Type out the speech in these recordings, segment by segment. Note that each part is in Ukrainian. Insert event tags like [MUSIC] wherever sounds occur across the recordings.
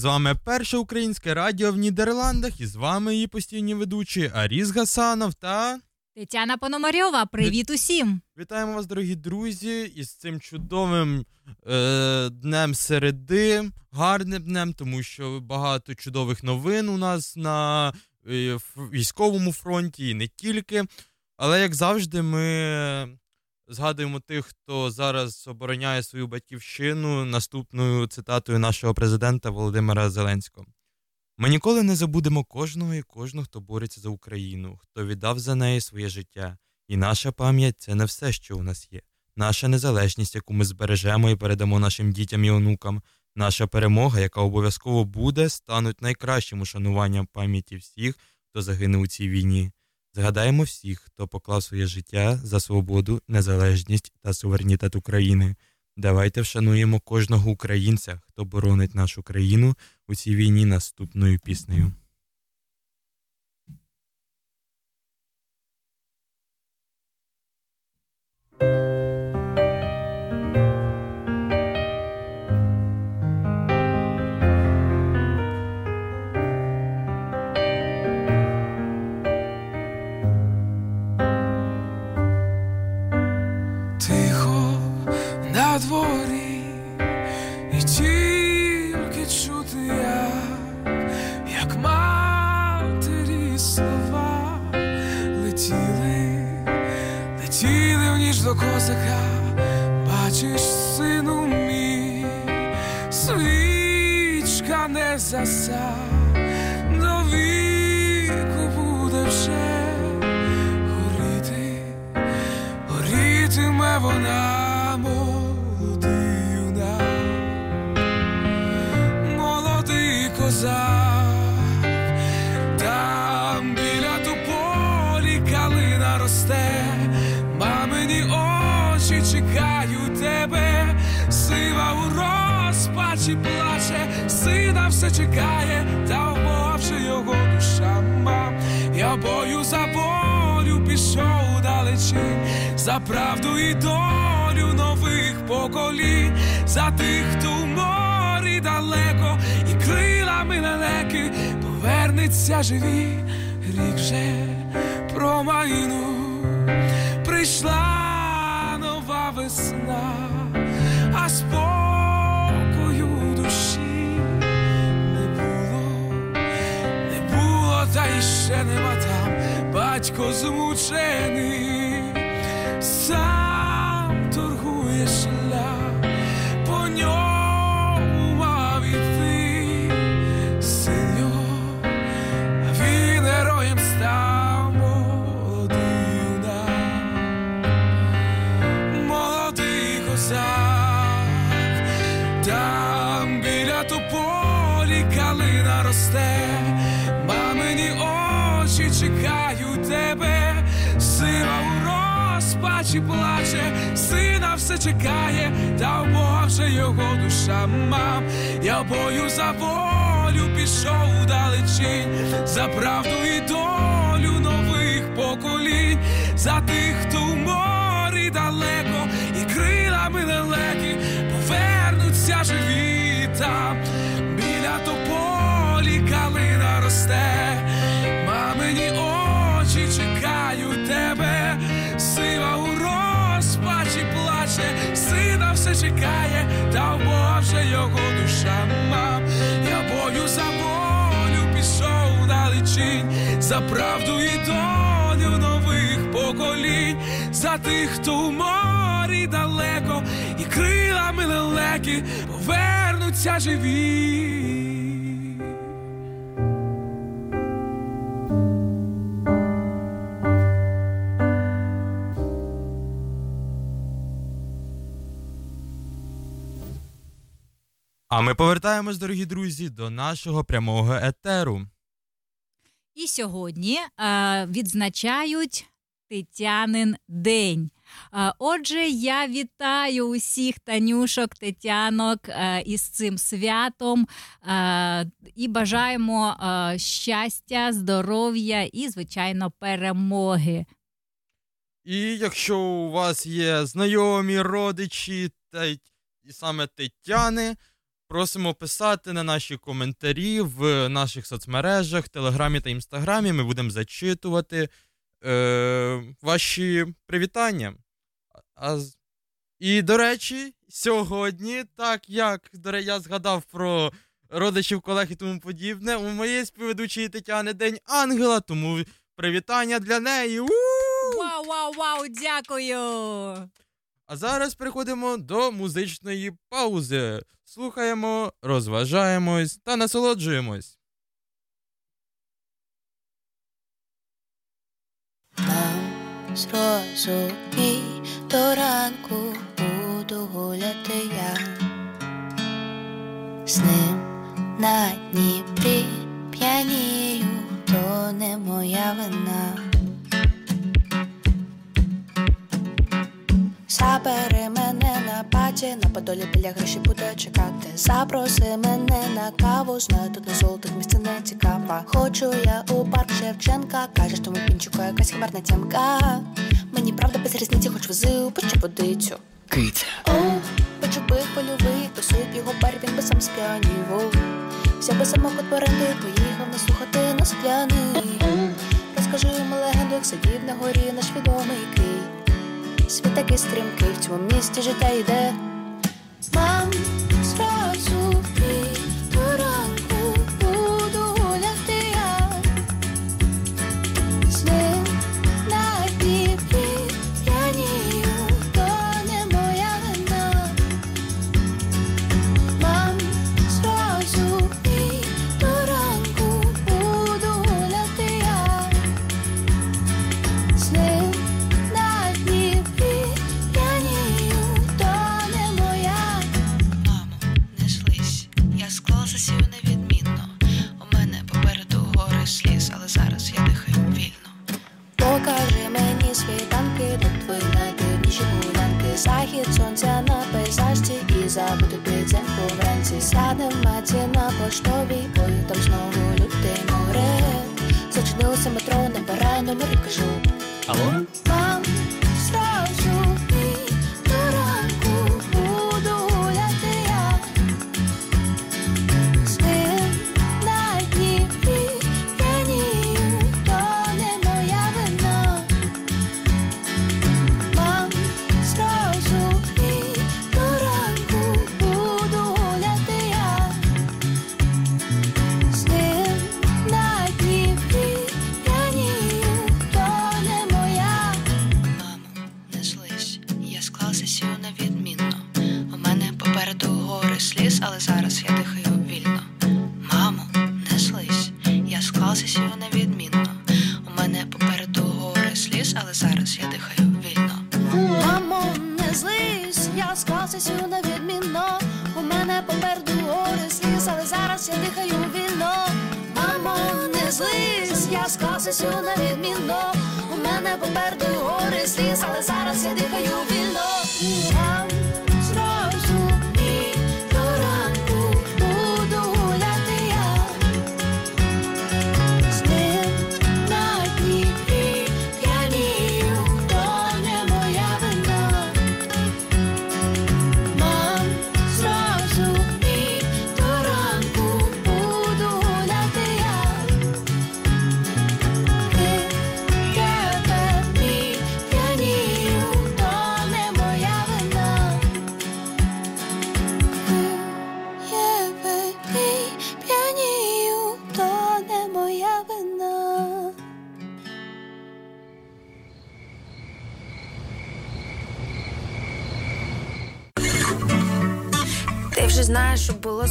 З вами перше українське радіо в Нідерландах і з вами її постійні ведучі Аріс Гасанов та Тетяна Пономарьова. Привіт усім! Вітаємо вас, дорогі друзі, із цим чудовим е, днем середи, гарним днем, тому що багато чудових новин у нас на е, військовому фронті і не тільки. Але як завжди, ми згадуємо тих, хто зараз обороняє свою батьківщину наступною цитатою нашого президента Володимира Зеленського. Ми ніколи не забудемо кожного і кожного, хто бореться за Україну, хто віддав за неї своє життя. І наша пам'ять це не все, що у нас є. Наша незалежність, яку ми збережемо і передамо нашим дітям і онукам, наша перемога, яка обов'язково буде, стануть найкращим ушануванням пам'яті всіх, хто загинув у цій війні. Згадаємо всіх, хто поклав своє життя за свободу, незалежність та суверенітет України. Давайте вшануємо кожного українця, хто боронить нашу країну у цій війні наступною піснею. До козака, бачиш, сину мій, свічка не заса, до віку буде вже горіти, горітиме вона. козак, там біля тополі калина росте, мамині очі чекають тебе, сива у розпачі плаче, сина все чекає, та вмовчи його душа мам. Я бою за волю пішов далечі, за правду і долю нових поколінь, за тих, хто в морі далеко і крилами лелеки повернеться живі, рік же промайну прийшла весна, а спокою душі не було, не було, та й ще нема там. Батько змучений, сам торгує мамині очі чекають тебе, сила у розпаді розпачі плаче, сина все чекає, та в його душа мам. Я бою за волю пішов далечінь, за правду і долю нових поколінь, за тих, хто в морі далеко, і крилами лелеки повернуться живі там, біля тополі калина росте, мамині все чекає, та в Бога його душа мав. Я бою за волю пішов далечінь, за правду і долю нових поколінь, за тих, хто у морі далеко, і крилами лелеки повернуться живі. А ми повертаємось, дорогі друзі, до нашого прямого етеру. І сьогодні е, відзначають Тетянин день. Е, Отже, я вітаю усіх танюшок, тетянок е, із цим святом е, і бажаємо щастя, здоров'я і, звичайно, перемоги. І якщо у вас є знайомі родичі та й саме Тетяни, просимо писати на наші коментарі в наших соцмережах, Телеграмі та Інстаграмі. Ми будемо зачитувати е, ваші привітання. А, і, до речі, сьогодні, так як я згадав про родичів, колег і тому подібне, у моєї співведучої Тетяни День Ангела, тому привітання для неї. Вау, вау, вау, дякую! А зараз переходимо до музичної паузи. Слухаємо, розважаємось та насолоджуємось. Зрозумій, до ранку буду гуляти я з ним на Дніпрі п'янію, то не моя вина. Забери мене на паті, на подолі біля гроші буде чекати. Запроси мене на каву, знаю, тут на золотих місце не цікава. Хочу я у парк Шевченка, кажеш, тому пінчука якась хмарна тямка. Мені правда без різниці, хоч вези у печу водицю. Киця. Оу, печу бих польовий, тусує його бар, він би сам сп'янівав. Взяв би самоход в поїхав не слухати на скляний. Розкажи йому легенду, як сидів на горі наш відомий Київ. Світ такий стрімкий, в цьому місті життя йде. Мам, зразу Сядем маті на поштовій, бою там знову люте море. Зачинилося метро, набирай номер і кажу.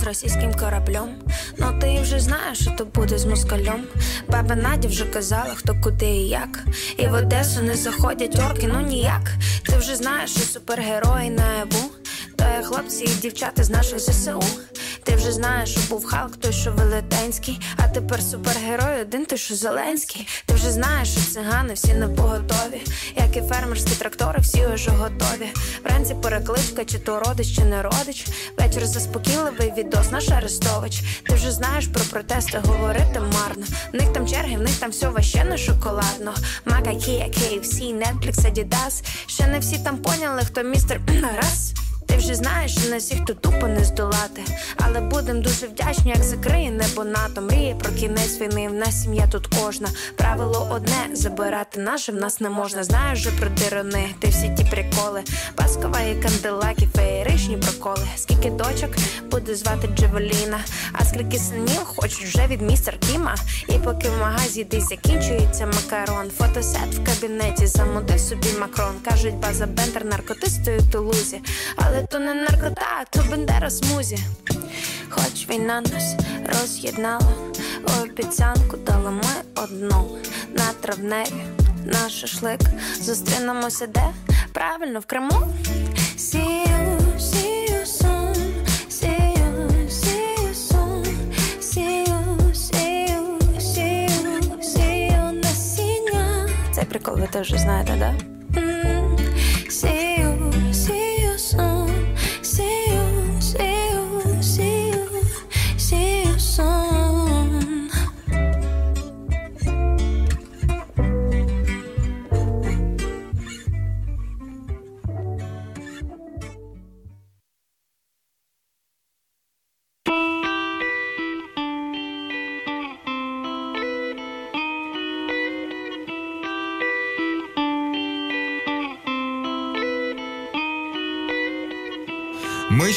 Російським кораблем. Ну ти вже знаєш, що то буде з москалем. Баба Надя вже казала, хто куди і як. І в Одесу не заходять орки, ну ніяк. Ти вже знаєш, що супергерої наяву. То є хлопці і дівчата з наших ЗСУ. Ти вже знаєш, що був Халк, той, що велетенський, а тепер супергерой один, той, що Зеленський. Ти вже знаєш, що цигани всі на поготові, як і фермерські трактори, всі вже готові. Вранці перекличка, чи то родич, чи не родич. Вечір заспокійливий відос, наш Арестович. Ти вже знаєш про протести, говорити марно. В них там черги, в них там все ваще не шоколадно. Мака, Кія, KFC, Netflix, Adidas. Ще не всі там поняли, хто містер [CLEARS THROAT] раз. Ти вже знаєш, що на всіх тут тупо не здолати. Але будем дуже вдячні, як закриє небо НАТО. Мріє про кінець війни. В нас сім'я тут кожна. Правило одне забирати наше в нас не можна. Знаєш же про дирини, ти всі ті приколи. Паскова і канделаки, феєричні проколи. Скільки дочок буде звати Джевеліна, а скільки синів хочуть вже від містер Кіма. І поки в магазі десь закінчується макарон, фотосет в кабінеті замутив собі макрон. Кажуть, база Бендер наркотистою Тулузі. Але то не наркота, то Бендера смузі. Хоч війна нас роз'єднала, обіцянку дали ми одну на травневі, на шашлик. Зустрінемося де? Правильно, в Криму. You soon. See you, see you, see you, see you насіння. Цей прикол ви теж знаєте, да?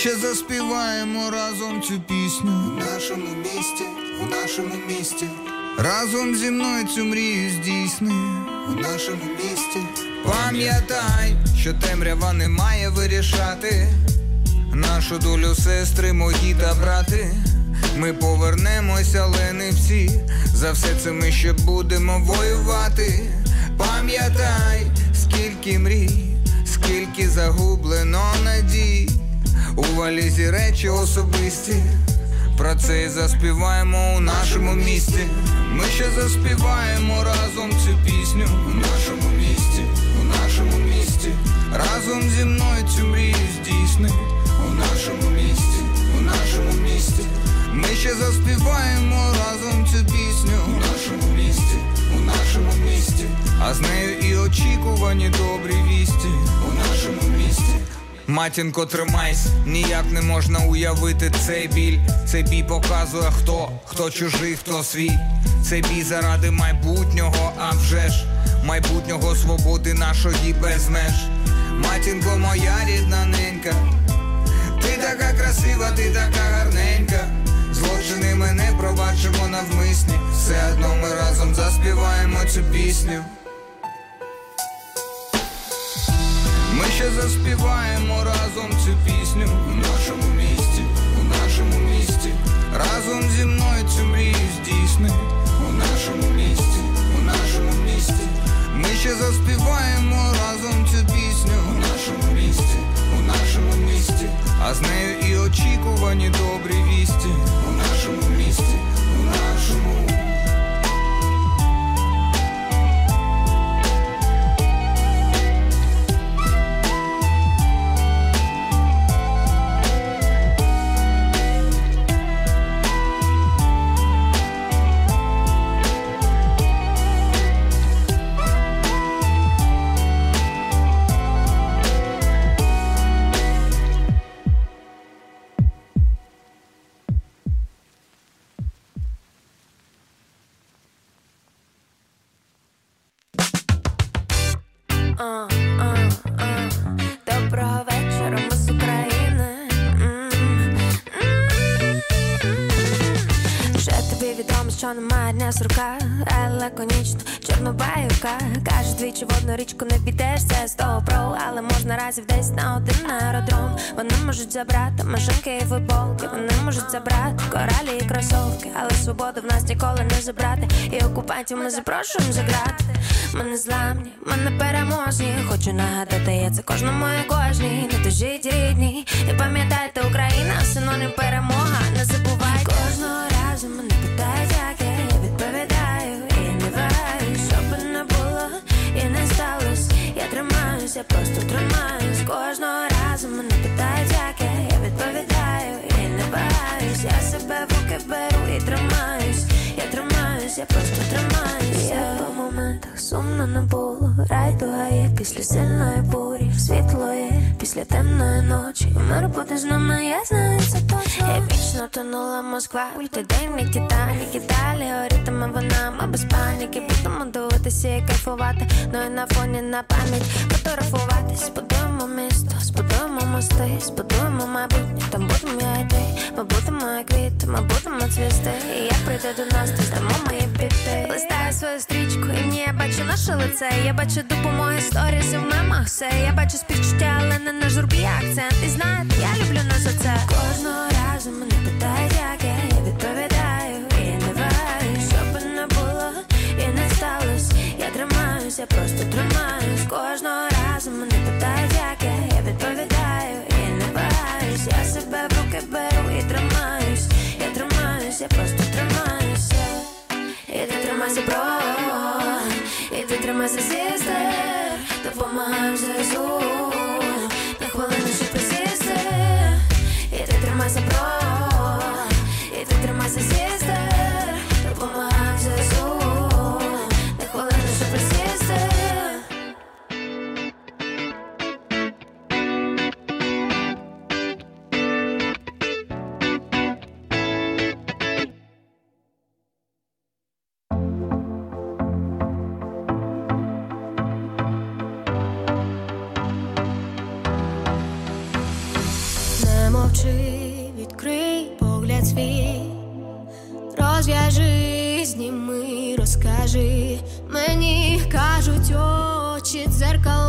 Ще заспіваємо разом цю пісню У нашому місті, у нашому місті, разом зі мною цю мрію здійсни. у нашому місті, Пам'ятай, що темрява не має вирішати нашу долю сестри, мої та брати. Ми повернемося, але не всі. За все це ми ще будемо воювати. Пам'ятай, скільки мрій, скільки загублено надій. У валізі речі особисті. Про це і заспіваємо у нашому місті. Ми ще заспіваємо разом цю пісню у нашому місті, у нашому місті. Разом зі мною цю мрію здійсни у нашому місті, у нашому місті. Ми ще заспіваємо разом цю пісню у нашому місті, у нашому місті. А з нею і очікувані добрі вісті у нашому місті. Матінко, тримайся, ніяк не можна уявити цей біль. Цей бій показує хто, хто чужий, хто свій. Цей бій заради майбутнього, а вже ж майбутнього свободи нашої без меж. Матінко, моя рідна ненька, ти така красива, ти така гарненька. Злочини ми не пробачимо навмисні. Все одно ми разом заспіваємо цю пісню. Ще заспіваємо разом цю пісню у нашому місті, у нашому місті. Разом зі мною цю мрію здійсни у нашому місті, у нашому місті. Ми ще заспіваємо разом цю пісню у нашому місті, у нашому місті. А з нею і очікувані добрі вісті у нашому місті, у нашому. Чорнобаюка Каже, двічі в одну річку не підеш, це з того але можна разів десь на один аеродром. Вони можуть забрати машинки і футболки, вони можуть забрати коралі і кросовки, але свободу в нас ніколи не забрати. І окупантів ми запрошуємо заграти. Ми не зламні, ми не переможні. Хочу нагадати, я це кожному і кожній. Не тужіть рідні, і пам'ятайте, Україна синонім перемога. Не забувайте кожного разу мене питають, сталося. Я тримаюсь, я просто тримаюсь. Кожного разу мене питають, як я, я відповідаю, і не баюсь, Я себе в руки беру і тримаюсь. Я тримаюсь, я просто тримаюсь. Я по моментах сумно не було. Райдуга є після сильної бурі. Світло є після темної ночі. Мир буде з нами, я знаю це точно. Я вічно тонула Москва. Той день як Титанік далі горітиме вона. Ми без паніки будемо дивитися і кайфувати. Ну і на фоні на пам'ять фотографуватись. Збудуємо місто, збудуємо мости, збудуємо майбутнє. Там будемо я і ти. Ми будемо як квіти, ми будемо цвісти. І як прийде до нас, то здамо мої піти. Листаю свою стрічку, і ні, я бачу наше лице. Я бачу допомоги сторіс і в мемах все. Я бачу співчуття, але не на журбі акцент. І знаєте, я люблю нас за це. Кожного разу мене питають, як я, я відповідаю. І не вагаю, що би не було, і не сталося. Я тримаюсь, я просто тримаюсь. Кожного разу мене питають, як я, я відповідаю. І не вагаюсь, я себе в руки беру і тримаюсь. Я тримаюсь, я просто тримаюся. І ти тримайся, бро, і ти тримайся, сестер, допомагай ЗСУ, очі,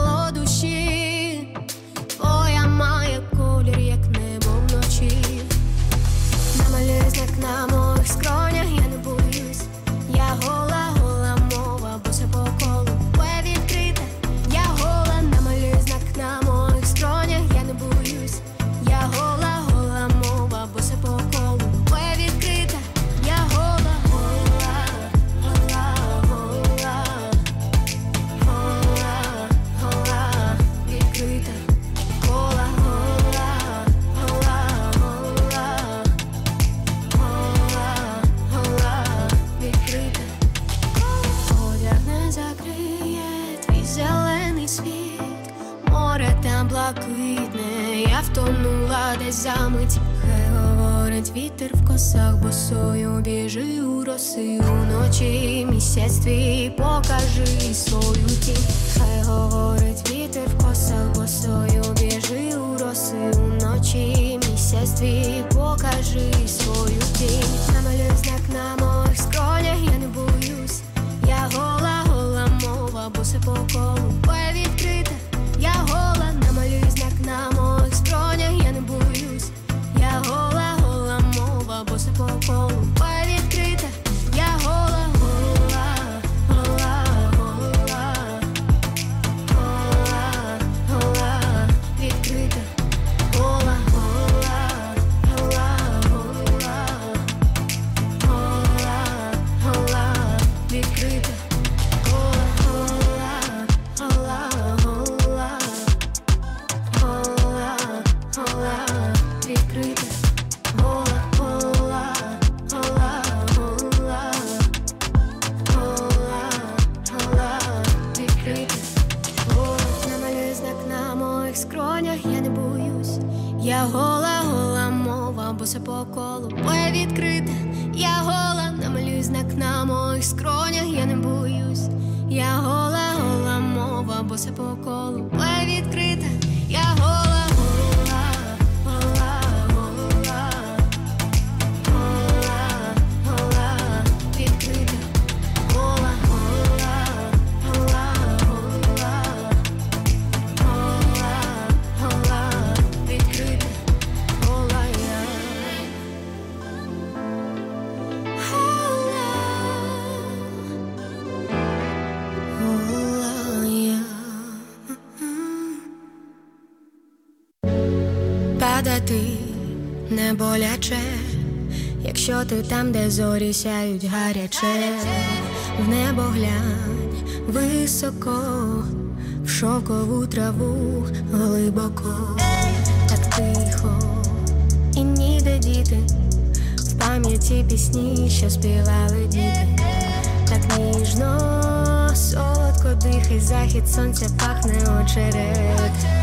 ти там, де зорі сяють гаряче, в небо глянь високо, в шовкову траву глибоко, так тихо і ніде діти, в пам'яті пісні, що співали діти, так ніжно, солодко дихай, захід сонця пахне очерет.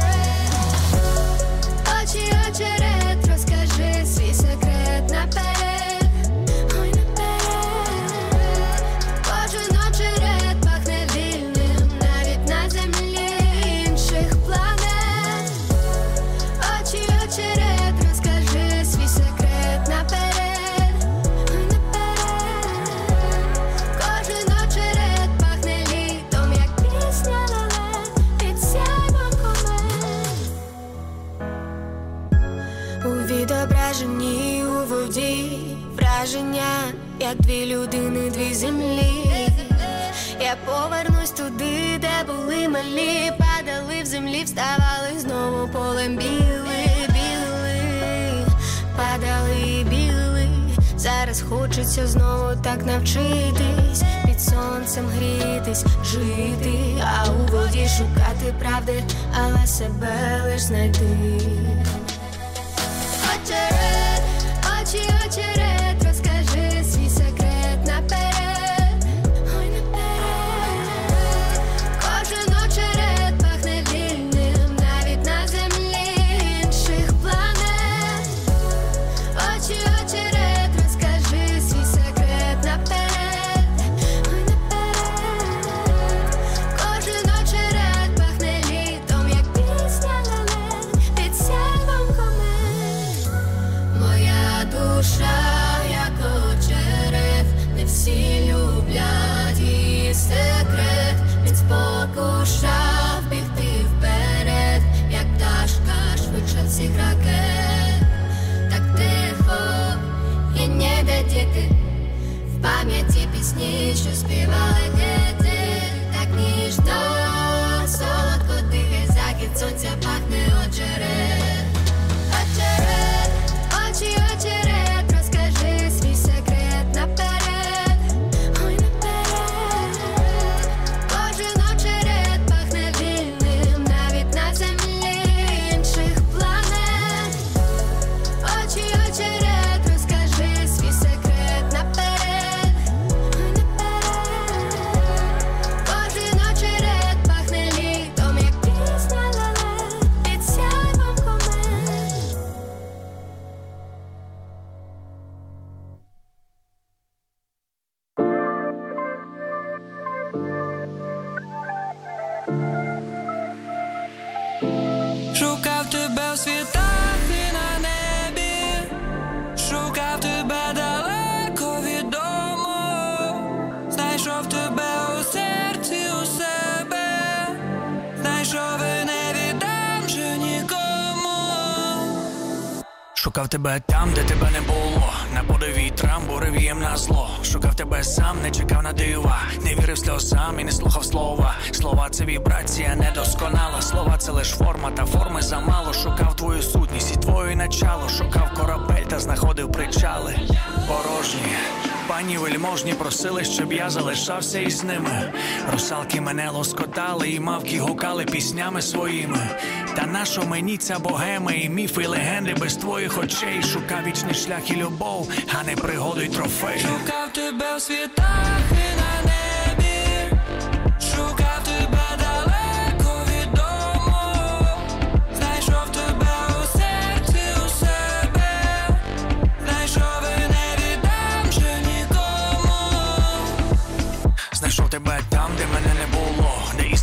Враження, як дві людини, дві землі. Я повернусь туди, де були малі, падали в землі, вставали знову полем біли, біли, падали біли. Зараз хочеться знову так навчитись, під сонцем грітись, жити, а у воді шукати правди, але себе лиш знайти. Тебе там, де тебе не було, на подовій трамбу ревієм на зло. Шукав тебе сам, не чекав на дива, не вірив сльозам і не слухав слова. Слова це вібрація недосконала. Слова це лиш форма, та форми замало. Шукав твою сутність і твоє начало. Шукав корабель та знаходив причали. Порожні. Пані вельможні просили, щоб я залишався із ними. Русалки мене лоскотали, і мавки гукали піснями своїми. Та нащо мені ця богема, і міфи, і легенди без твоїх очей. Шукав вічний шлях і любов, а не пригоду й трофей. Шукав тебе в світах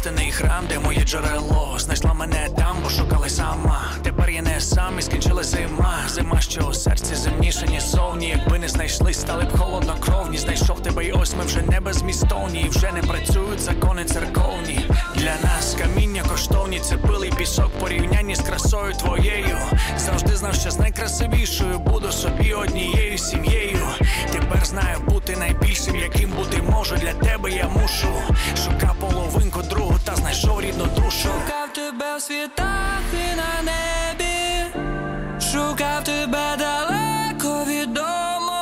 істинний храм, де моє джерело. Знайшла мене там, бо шукали сама. Тепер я не сам і скінчила зима. Зима, що у серці земніше, ніж совні. Якби не знайшли, стали б холоднокровні. Знайшов тебе, і ось ми вже не безмістовні. І вже не працюють закони церковні. Для нас каміння коштовні, це пилий пісок порівнянні з красою твоєю. Завжди знав, що з найкрасивішою буду собі однією сім'єю. Тепер знаю бути найбільшим, яким бути можу. Для тебе я мушу. Шукав Шукав тебе в світах і на небі. Шукав тебе далеко від дому,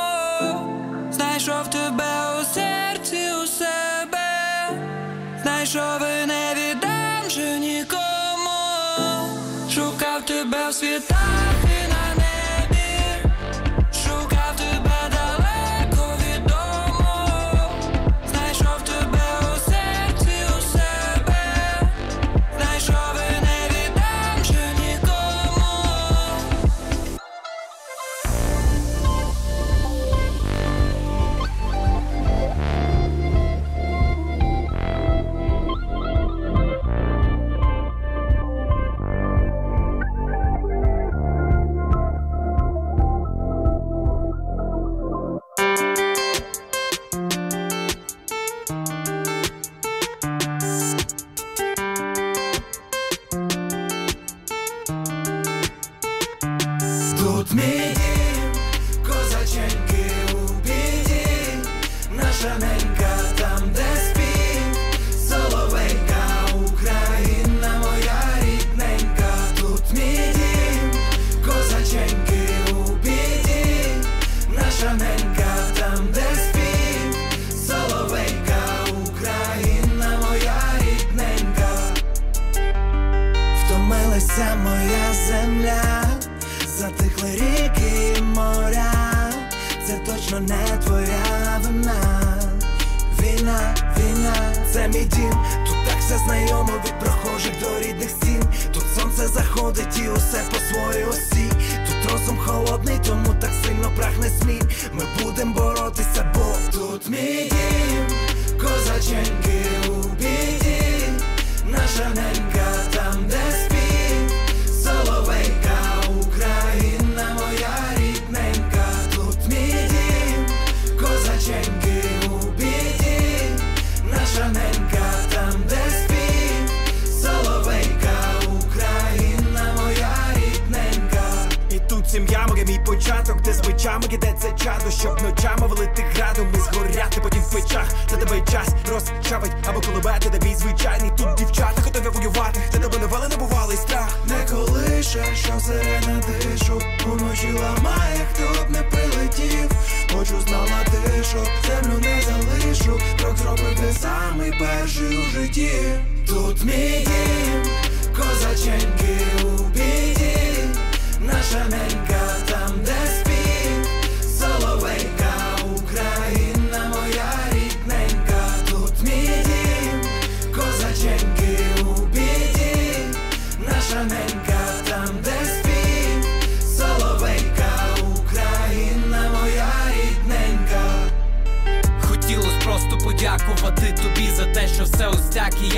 знайшов тебе у серці у себе, знайшов і не віддам же нікому, шукав тебе в світах і на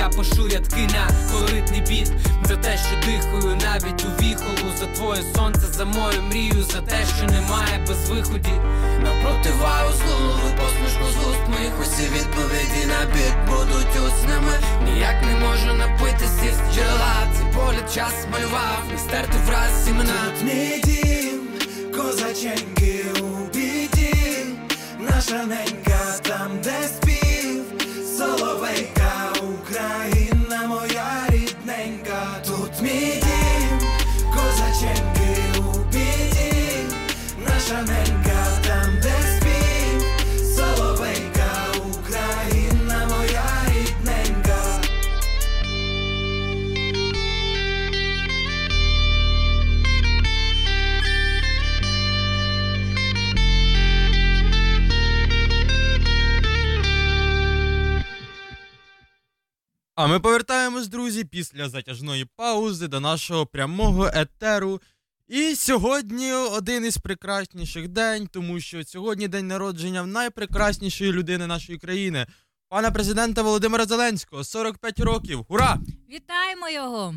я пишу рядки на колоритний біт. За те, що дихаю навіть у віхолу. За твоє сонце, за мою мрію, за те, що немає без виході. Напротиваю злову посмішку з вуст моїх усі відповіді на біт будуть усними. Ніяк не можу напитися з джерела. Цей погляд час малював, не стерти враз імена. Тут мій дім, козаченьки у біді, наша ненька там, де А ми повертаємось, друзі, після затяжної паузи до нашого прямого етеру. І сьогодні один із прекрасніших день, тому що сьогодні день народження найпрекраснішої людини нашої країни, пана президента Володимира Зеленського, 45 років. Ура! Вітаємо його!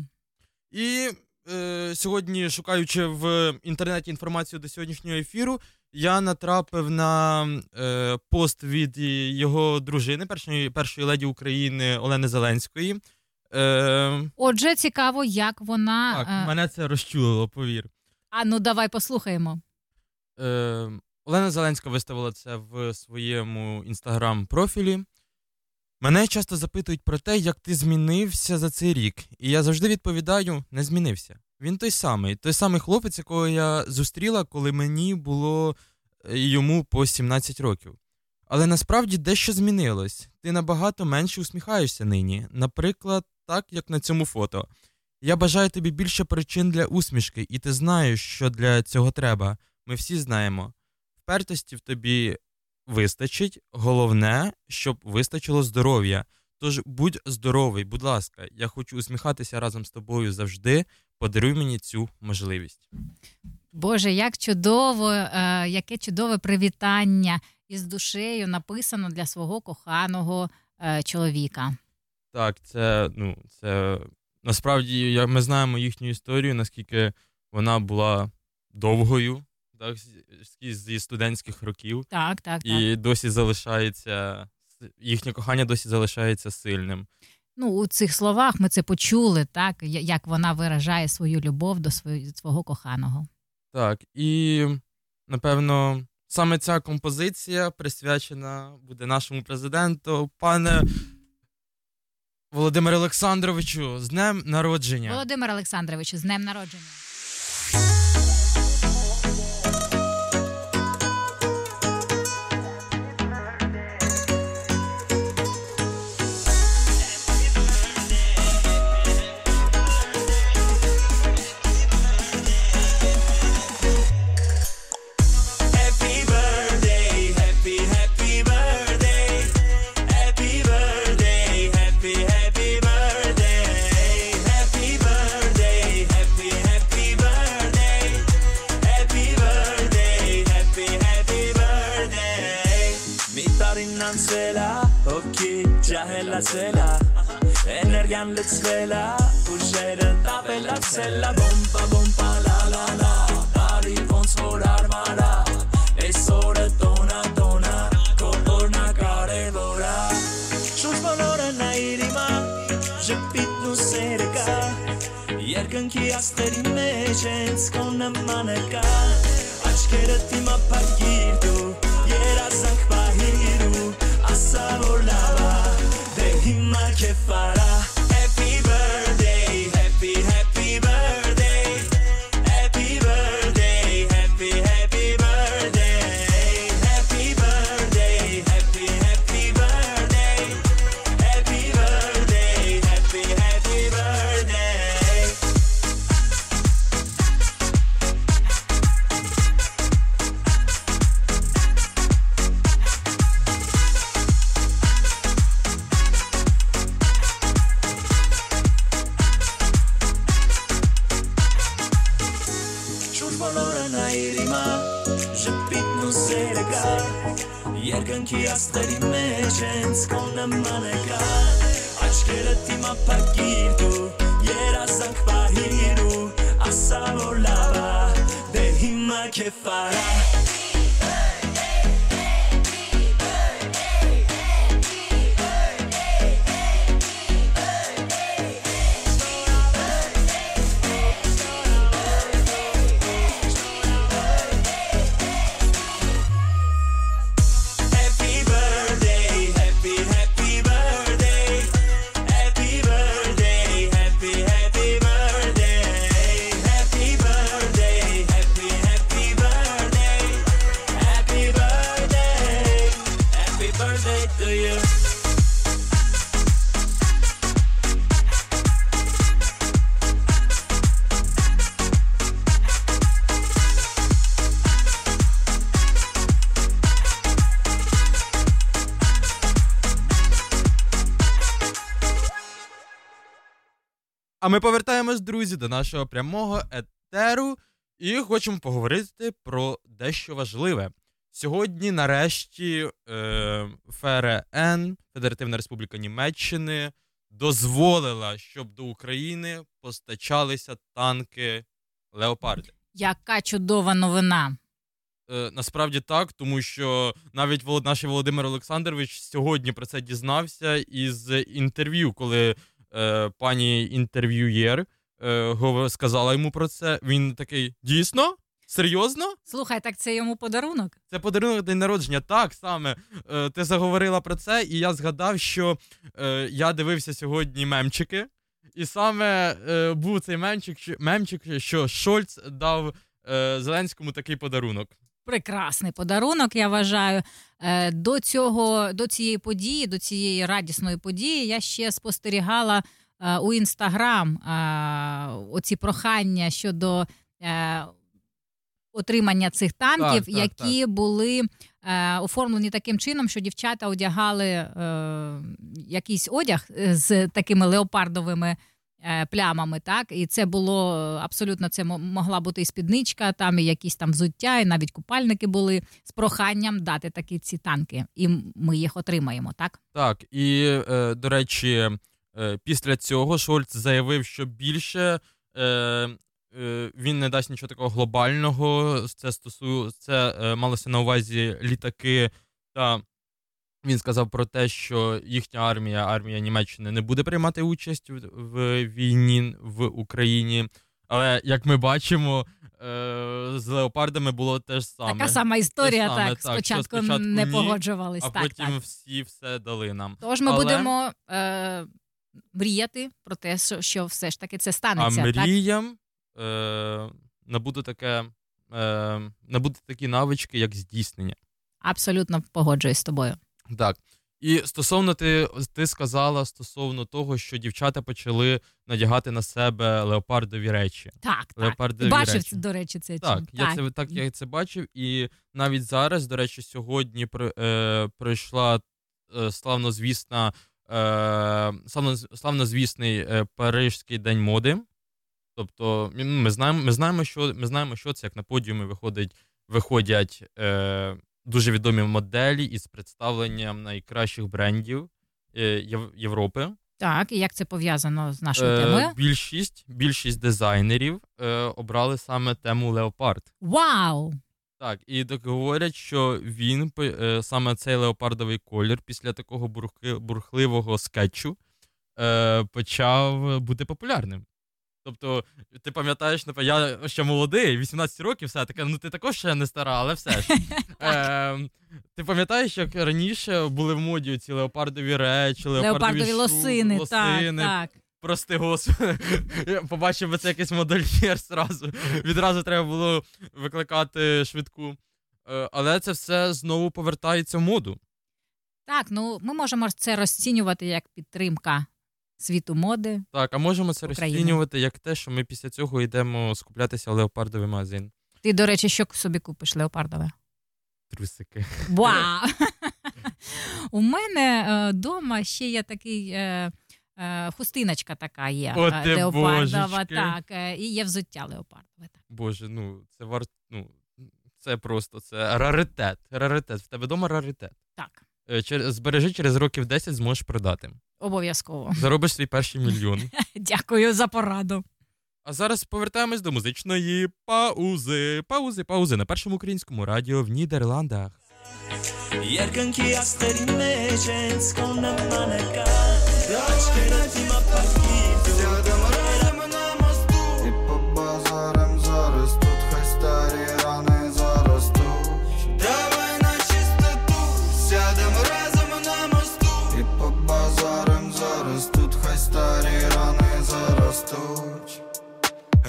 І е, сьогодні, шукаючи в інтернеті інформацію до сьогоднішнього ефіру, я натрапив на е, пост від його дружини, першої, першої леді України Олени Зеленської. Е, Отже, цікаво, як вона. так, е, мене це розчулило, повір. А ну давай послухаємо. Е, Олена Зеленська виставила це в своєму інстаграм-профілі. Мене часто запитують про те, як ти змінився за цей рік. І я завжди відповідаю: не змінився. Він той самий, той самий хлопець, якого я зустріла, коли мені було е, йому по 17 років. Але насправді дещо змінилось. Ти набагато менше усміхаєшся нині. Наприклад, так як на цьому фото. Я бажаю тобі більше причин для усмішки, і ти знаєш, що для цього треба. Ми всі знаємо. Впертості в тобі вистачить. Головне, щоб вистачило здоров'я. Тож будь здоровий, будь ласка, я хочу усміхатися разом з тобою завжди. Подаруй мені цю можливість. Боже, як чудово, е, яке чудове привітання із душею написано для свого коханого е, чоловіка. Так, це ну це насправді ми знаємо їхню історію, наскільки вона була довгою, так, зі студентських років. Так, так, так. І досі залишається їхнє кохання досі залишається сильним. Ну, у цих словах ми це почули, так, як вона виражає свою любов до свого, свого коханого. Так, і напевно, саме ця композиція присвячена буде нашому президенту, пане Володимире Олександровичу, з днем народження. Володимир Олександрович, з днем народження. Սարին անցելա, հոգի ջահելացելա Էներգիան լցվելա, ուժերը տապելացելա Բոմպա բոմպա լա լա լա, տարի ոնց որ արմարա Այս օրը տոնա տոնա, կոտորնա կարևորա Շուշ բոլորը նայիր իմա, ժպիտն ու սերը կա Երկնքի աստերի մեջ ենց քո նմանը կա Աչքերը թիմապարգիր դու, երազանք պահիր que fará. Ми повертаємось, друзі, до нашого прямого етеру і хочемо поговорити про дещо важливе. Сьогодні, нарешті, е, ФРН, Федеративна Республіка Німеччини, дозволила, щоб до України постачалися танки Леопарди. Яка чудова новина. Е, насправді так, тому що навіть Волод- наш Володимир Олександрович сьогодні про це дізнався із інтерв'ю, коли пані інтерв'юєр е, сказала йому про це. Він такий: дійсно? Серйозно? Слухай, так це йому подарунок? Це подарунок день народження. Так саме. Е, ти заговорила про це, і я згадав, що е, я дивився сьогодні мемчики, і саме е, був цей мемчик, мемчик, що Шольц дав е, Зеленському такий подарунок. Прекрасний подарунок, я вважаю. Е, До цього, до цієї події, до цієї радісної події, я ще спостерігала е, у інстаграм е, оці прохання щодо отримання цих танків, Так, так, які були е, оформлені таким чином, що дівчата одягали е, якийсь одяг з такими леопардовими. Е, Плямами, так, і це було е, абсолютно це мо- могла бути і спідничка, там і якісь там взуття, і навіть купальники були з проханням дати такі ці танки, і ми їх отримаємо, так? Так, і е, до речі, після цього Шольц заявив, що більше він не дасть нічого такого глобального. Це стосу... це малося на увазі літаки. Та він сказав про те, що їхня армія, армія Німеччини, не буде приймати участь в, в війні в Україні. Але як ми бачимо, е, з леопардами було те ж саме. Така сама історія, саме, так, що спочатку не ні, погоджувались, А так, потім так. всі все дали нам. Тож ми Але- будемо е, мріяти про те, що, все ж таки це станеться. так? мріям е, набути таке, е, набути такі навички, як здійснення. Абсолютно погоджуюсь з тобою. Так. І стосовно ти, ти сказала стосовно того, що дівчата почали надягати на себе леопардові речі. Так, так. Бачив, речі. до речі, це Так, чим. я це так я це бачив, і навіть зараз, до речі, сьогодні при- е, пройшла е, славнозвісна, е, славно, славнозвісний е, Парижський день моди. Тобто, ми знаємо, ми знаємо, що ми знаємо, що це як на подіумі виходить, виходять е, дуже відомі моделі із представленням найкращих брендів е, Європи. Так, і як це пов'язано з нашою Е, темою? більшість, більшість дизайнерів е, обрали саме тему леопард. Вау! Так, і так говорять, що він е, саме цей леопардовий колір після такого бурхливого скетчу е, почав бути популярним. Тобто, ти пам'ятаєш, я ще молодий, 18 років, все таке, ну ти також ще не стара, але все ж. [LAUGHS] Е, ти пам'ятаєш, як раніше були в моді ці леопардові речі, леопардові, Леопардові шу- лосини, лосини. так. Прости господи, я побачив би це якийсь модельєр зразу. Відразу треба було викликати швидку. Е, Але це все знову повертається в моду. Так, ну ми можемо це розцінювати як підтримка світу моди. Так, а можемо це України. розцінювати як те, що ми після цього йдемо скуплятися в леопардовий магазин. Ти, до речі, що собі купиш леопардове? Трусики. Вау! [LAUGHS] У мене вдома ще є такий. Е, е, Хустиночка така є О, е, леопардова, божечки. так, е, і є взуття леопардове. Так. Боже, ну це варт. Ну, це просто це раритет. Раритет. В тебе вдома раритет. Так. Е, чер- Збережи через років 10 зможеш продати. Обов'язково. Заробиш свій перший мільйон. [LAUGHS] Дякую за пораду. А зараз повертаємось до музичної паузи. Паузи, паузи на першому українському радіо в Нідерландах. Yerken ki yasteri mecens Konem maneka Daç keretim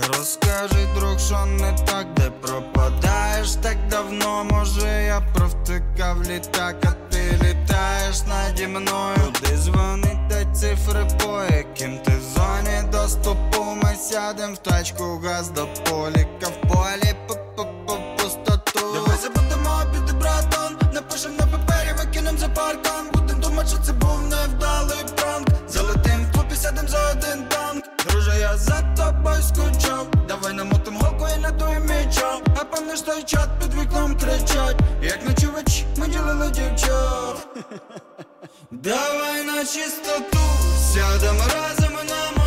Розкажи, друг, що не так, де пропадаєш так давно, може я провтикав літак, а ти літаєш наді мною. Куди дзвонить та цифри, по яким ти в зоні доступу? Ми сядем в тачку, газ до поліка в полі по пустоту чистоту. Сядемо разом на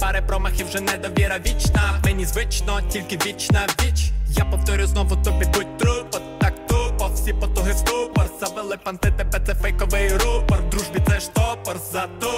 пари промахів вже недовіра вічна. Мені звично, тільки вічна віч. Я повторю знову тобі будь трупо, так тупо, всі потуги в ступор. Завели панти, тебе це фейковий рупор. В дружбі це ж топор, зату.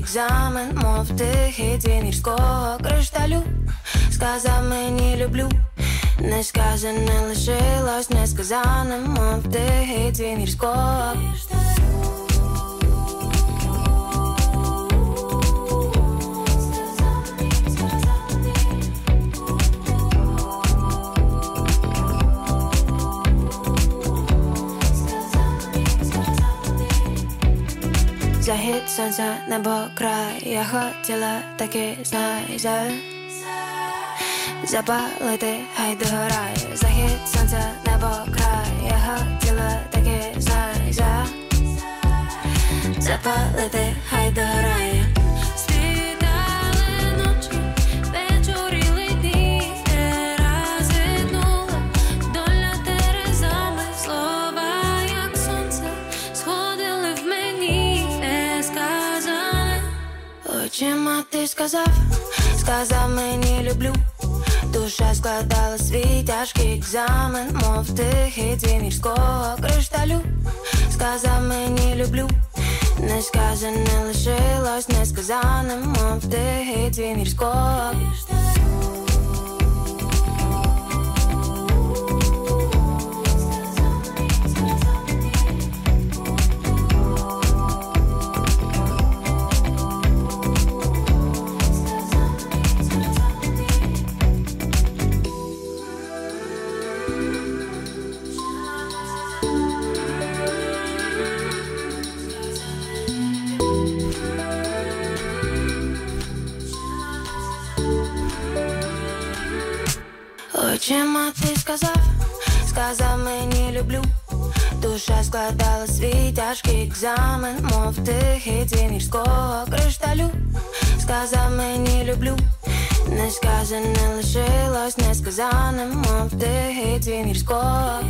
Екзамен, мов тихий дзвін гірського кришталю. Сказав мені люблю, не сказане лишилось несказаним, мов тихий дзвін гірського Захід сонця, небо край, я хотіла таки знай за Запалити, хай догорає Захід сонця, небо край, я хотіла таки знайде за Запалити, хай догорає Очима ти сказав, сказав мені люблю. Душа складала свій тяжкий екзамен, мов тихий дзвін гірського кришталю. Сказав мені люблю, несказане лишилось несказаним, мов тихий дзвін гірського Очима Душа складала свій тяжкий екзамен, мов тихий дзвін кришталю. Сказав мені люблю, не сказане лишилось несказаним, мов тихий дзвін гірського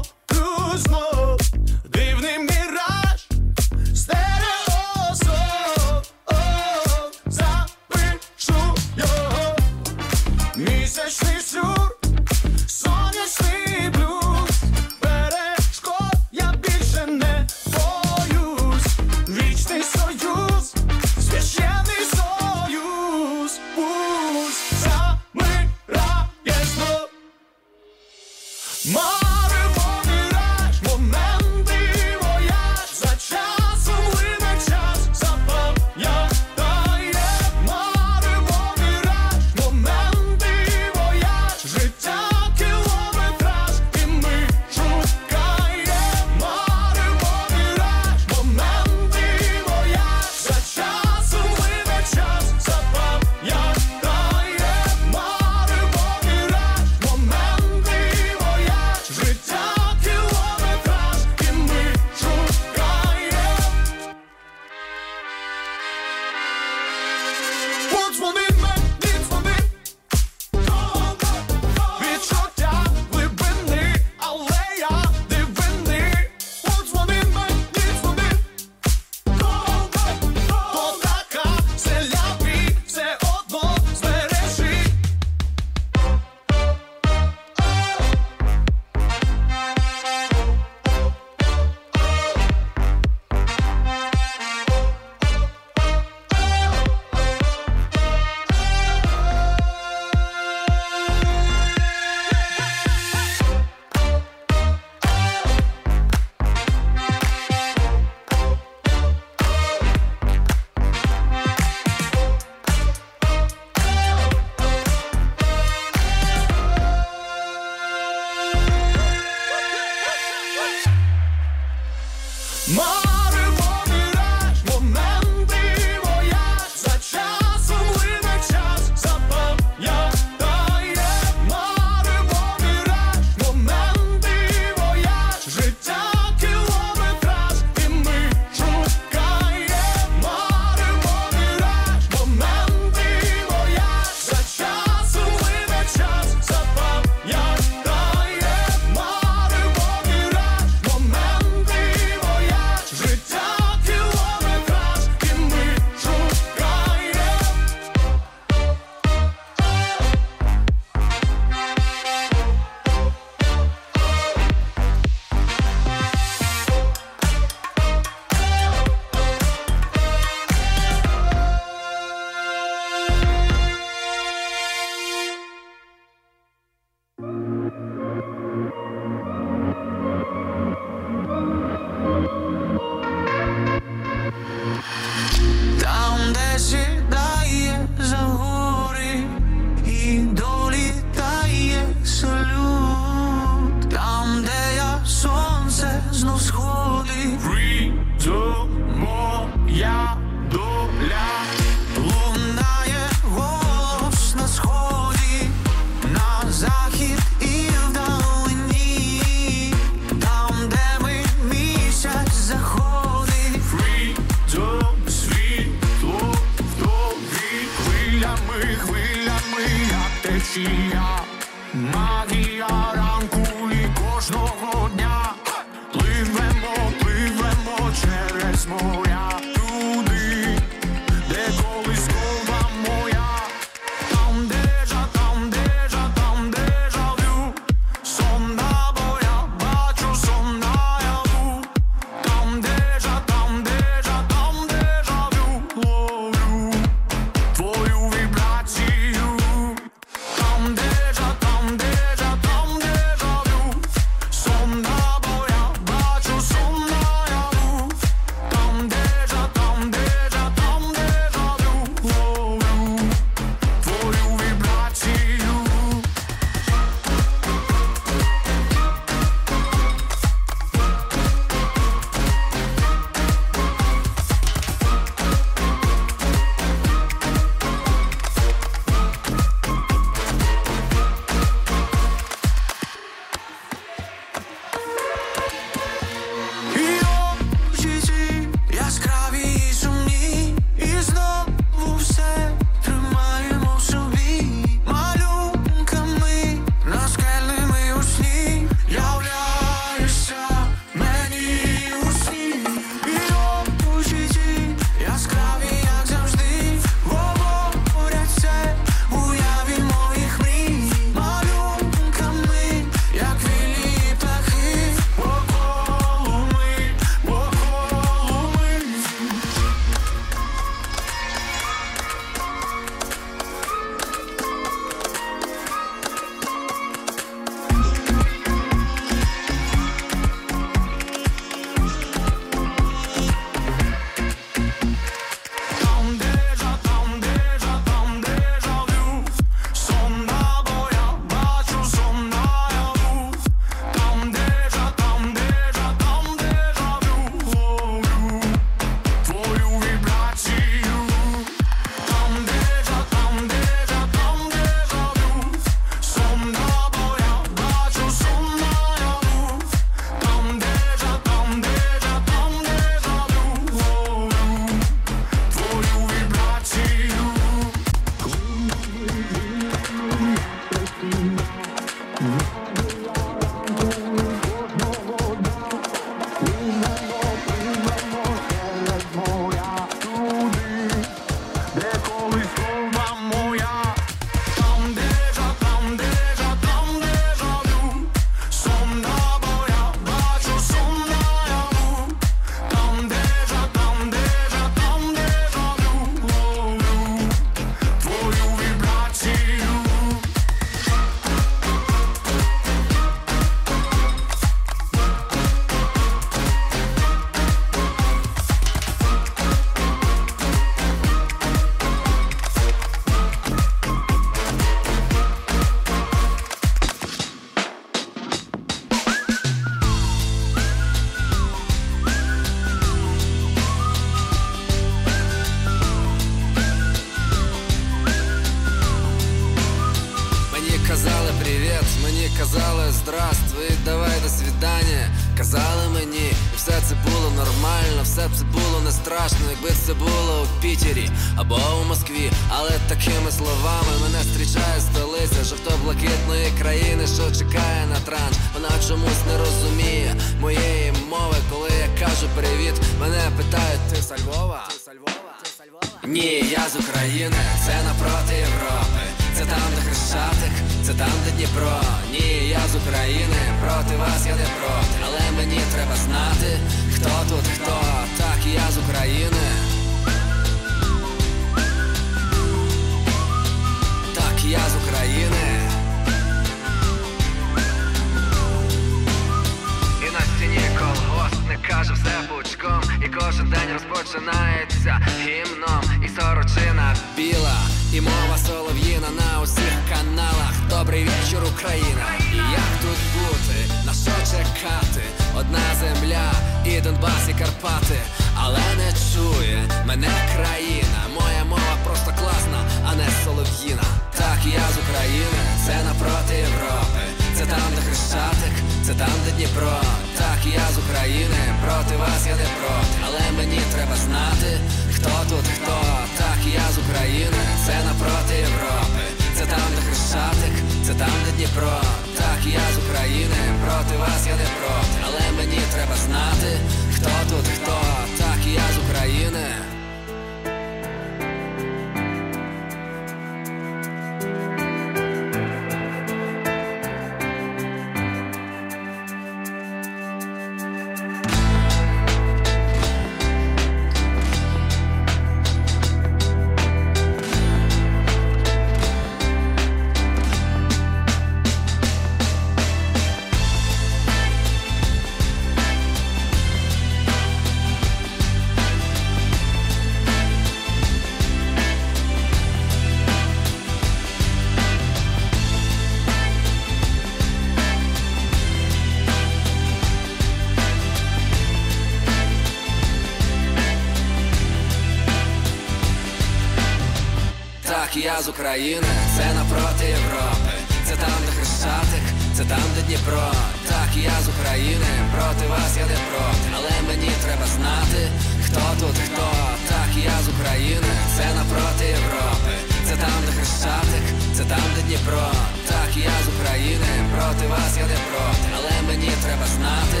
з України, це напроти Європи, це там, де Хрещатик, це там, де Дніпро. Так, я з України, проти вас я не проти, але мені треба знати, хто тут, хто. Так, я з України, це напроти Європи, це там, де Хрещатик, це там, де Дніпро. Так, я з України, проти вас я не проти, але мені треба знати.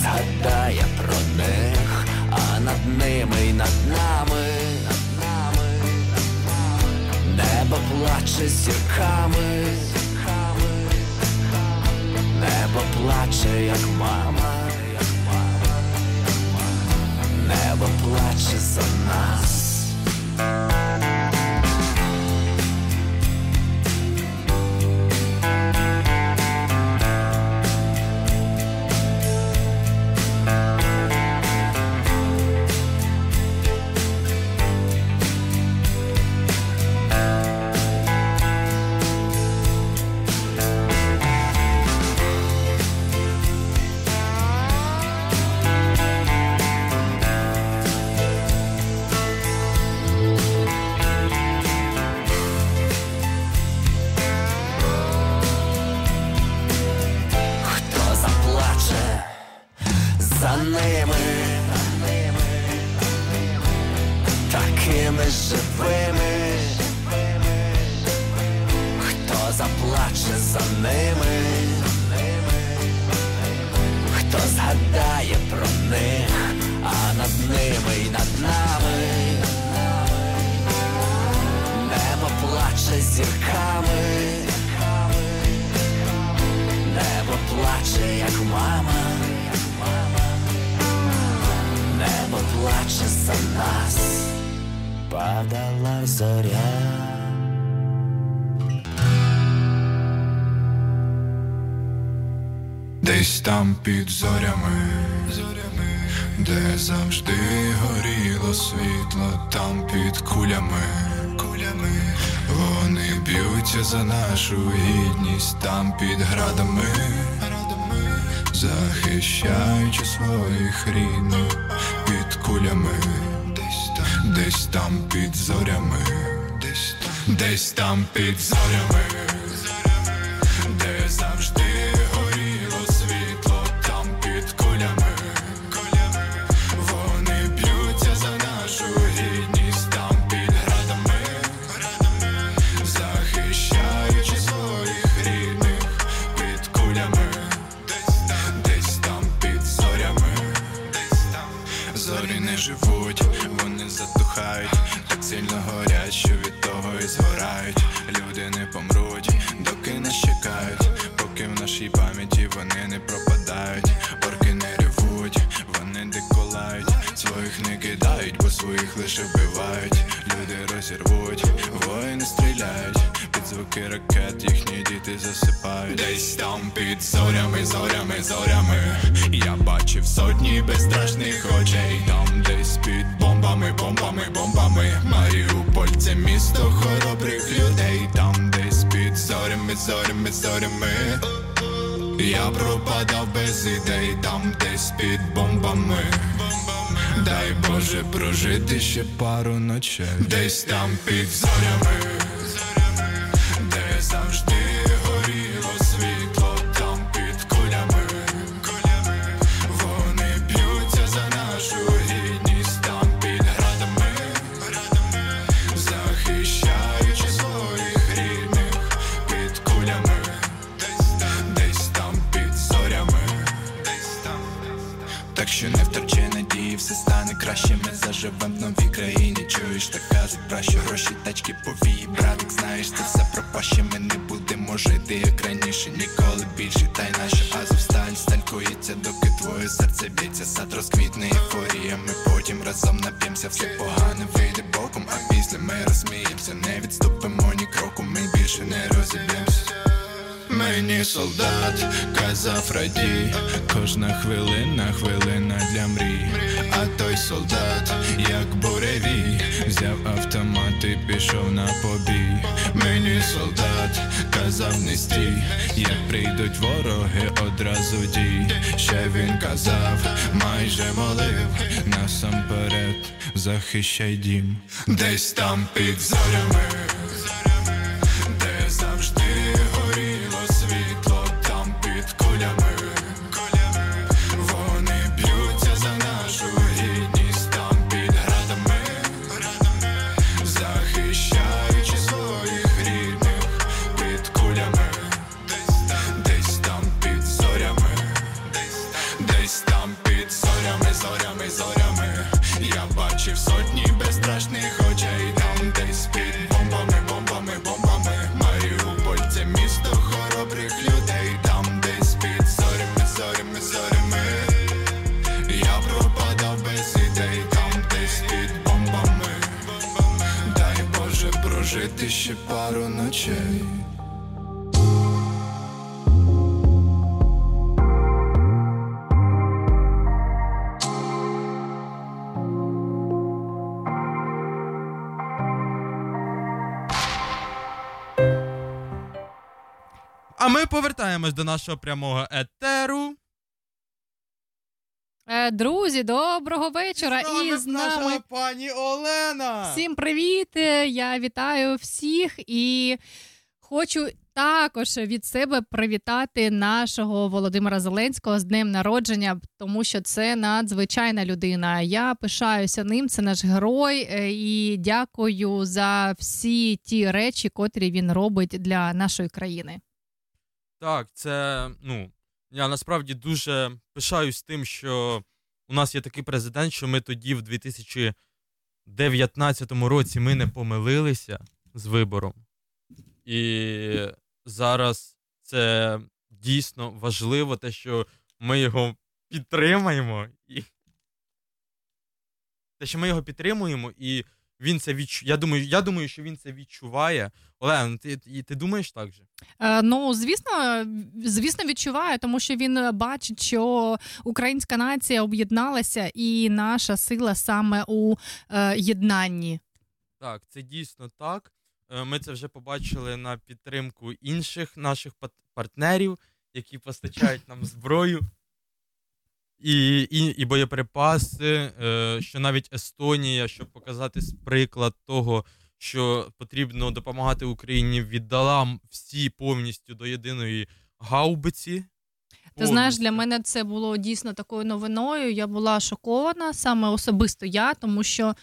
Згадає про них, а над ними й над нами, над нами, небо плаче зірками, небо плаче, як мама. Небо плаче за нас. Під зорями, зорями, де завжди горіло світло, там під кулями, кулями, вони б'ються за нашу гідність, там під градами, захищаючи своїх рідних під кулями, десь там, десь там під зорями, десь там, десь там під зорями, Прожити ще пару ночей. Десь там під зорями, Ми в новій країні. Чуєш, так кажуть, про гроші, тачки повії. Братик, знаєш, це все пропаще. Ми не будемо жити, як раніше, ніколи більше. Та й наша азовсталь сталькується, доки твоє серце б'ється, сад розквітне ейфорія. Ми потім разом нап'ємося, все погане вийде боком, а після ми розсміємося, не відступимо ні кроку, ми більше не розіб'ємося. Мені солдат казав радій, кожна хвилина, хвилина для мрій. Солдат, як буревій, взяв автомат і пішов на побій. Мені солдат казав не стій, як прийдуть вороги, одразу дій. Ще він казав, майже молив, насамперед захищай дім. Десь там під зорями, повертаємось до нашого прямого етеру. Е, Друзі, доброго вечора. І з наша нами пані Олена. Всім привіт! Е, Я вітаю всіх і хочу також від себе привітати нашого Володимира Зеленського з днем народження, тому що це надзвичайна людина. Я пишаюся ним. Це наш герой, е, і дякую за всі ті речі, котрі він робить для нашої країни. Так, це ну я насправді дуже пишаюсь тим, що у нас є такий президент, що ми тоді, в 2019 році, ми не помилилися з вибором. І зараз це дійсно важливо, те, що ми його підтримаємо. І... Те, що ми його підтримуємо, і він це відчу... Я думаю, я думаю, що він це відчуває. Олена, ти, ти, ти думаєш так же? Е, Ну, звісно, звісно, відчуваю, тому що він бачить, що українська нація об'єдналася, і наша сила саме у е, єднанні. Так, це дійсно так. Е, Ми це вже побачили на підтримку інших наших партнерів, які постачають нам зброю і, і, і боєприпаси. е, Що навіть Естонія, щоб показати приклад того, що потрібно допомагати Україні, віддала всі повністю до єдиної гаубиці. Ти знаєш, для мене це було дійсно такою новиною. Я була шокована саме особисто я, тому що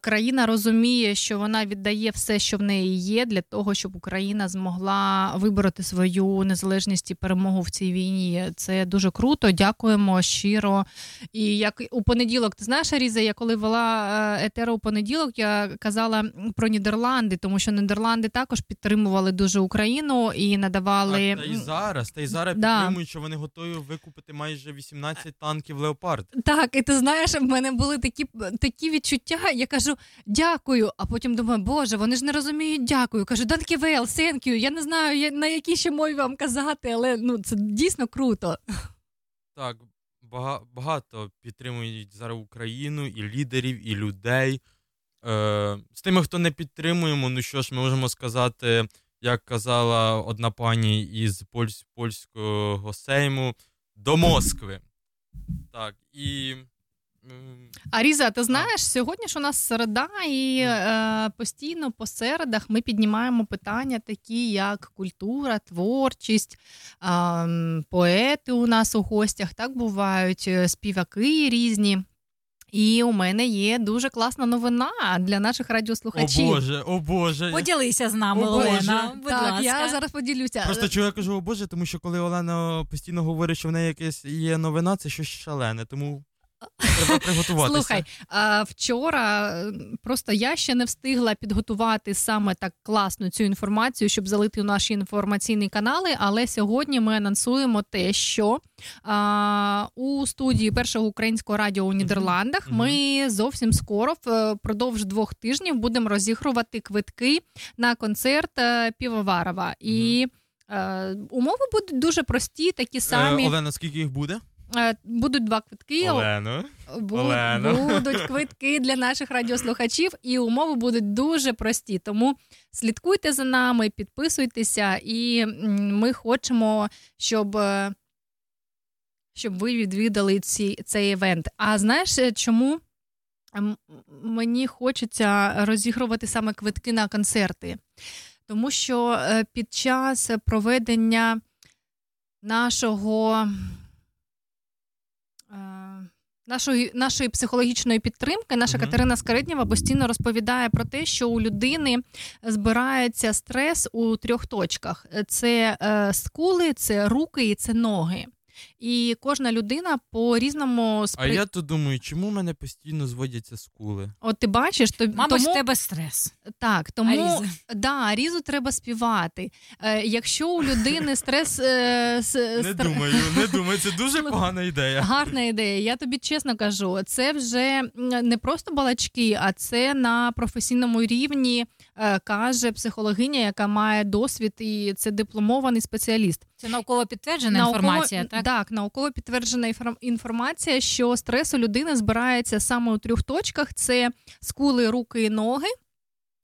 країна розуміє, що вона віддає все, що в неї є, для того, щоб Україна змогла вибороти свою незалежність і перемогу в цій війні. Це дуже круто. Дякуємо щиро. І як у понеділок, ти знаєш, Аріза, я коли вела е, етеру у понеділок, я казала про Нідерланди, тому що Нідерланди також підтримували дуже Україну і надавали Так, та й зараз, та й зараз Да. підтримують, що вони готові викупити майже 18 танків Леопард. Так, і ти знаєш, в мене були такі, такі відчуття. Я кажу дякую, а потім думаю, боже, вони ж не розуміють дякую. Кажу, данківел, thank you. Я не знаю, на якій ще мові вам казати, але ну це дійсно круто. Так, багато підтримують зараз Україну, і лідерів, і людей. Е, з тими, хто не підтримуємо, ну що ж, ми можемо сказати, як казала одна пані із польсь- польського сейму, до Москви. Так, і. Аріза, ти знаєш, сьогодні ж у нас середа, і е, постійно по середах ми піднімаємо питання, такі як культура, творчість, е, поети у нас у гостях, так бувають, е, співаки різні. І у мене є дуже класна новина для наших радіослухачів. О. Боже, о Боже. Поділися з нами, О, Боже. Олена. Будь так, ласка. я зараз поділюся. Просто чого я кажу, о Боже, тому що коли Олена постійно говорить, що в неї якась є новина, це щось шалене, тому треба приготуватися. Слухай, а, вчора просто я ще не встигла підготувати саме так класно цю інформацію, щоб залити у наші інформаційні канали. Але сьогодні ми анонсуємо те, що а, у студії першого українського радіо у Нідерландах ми зовсім скоро, впродовж двох тижнів, будемо розігрувати квитки на концерт е, Півоварова. І е, умови будуть дуже прості, такі самі. Е, Олена, скільки їх буде? Е, Будуть два квитки. Олено. Бу- Олено. Будуть квитки для наших радіослухачів, і умови будуть дуже прості. Тому слідкуйте за нами, підписуйтеся, і ми хочемо, щоб. е, Щоб ви відвідали ці, цей івент. А знаєш, е, чому мені хочеться розігрувати саме квитки на концерти? Тому що під час проведення нашого нашої, нашої психологічної підтримки, наша Катерина Скариднєва постійно розповідає про те, що у людини збирається стрес у трьох точках: це е, скули, це руки і це ноги. І кожна людина по різному А я то думаю, чому в мене постійно зводяться скули? От ти бачиш, то Мабуть, тому... в тебе стрес. Так, тому Аріза. да, арізу треба співати. Е, якщо у людини стрес е, с- Не стр- думаю, не думаю, це дуже погана ідея. Гарна ідея. Я тобі чесно кажу, це вже не просто балачки, а це на професійному рівні каже психологиня, яка має досвід, і це дипломований спеціаліст. Це науково підтверджена Науково- інформація, так? Так, науково підтверджена інформація, що стрес у людини збирається саме у трьох точках: це скули, руки і ноги.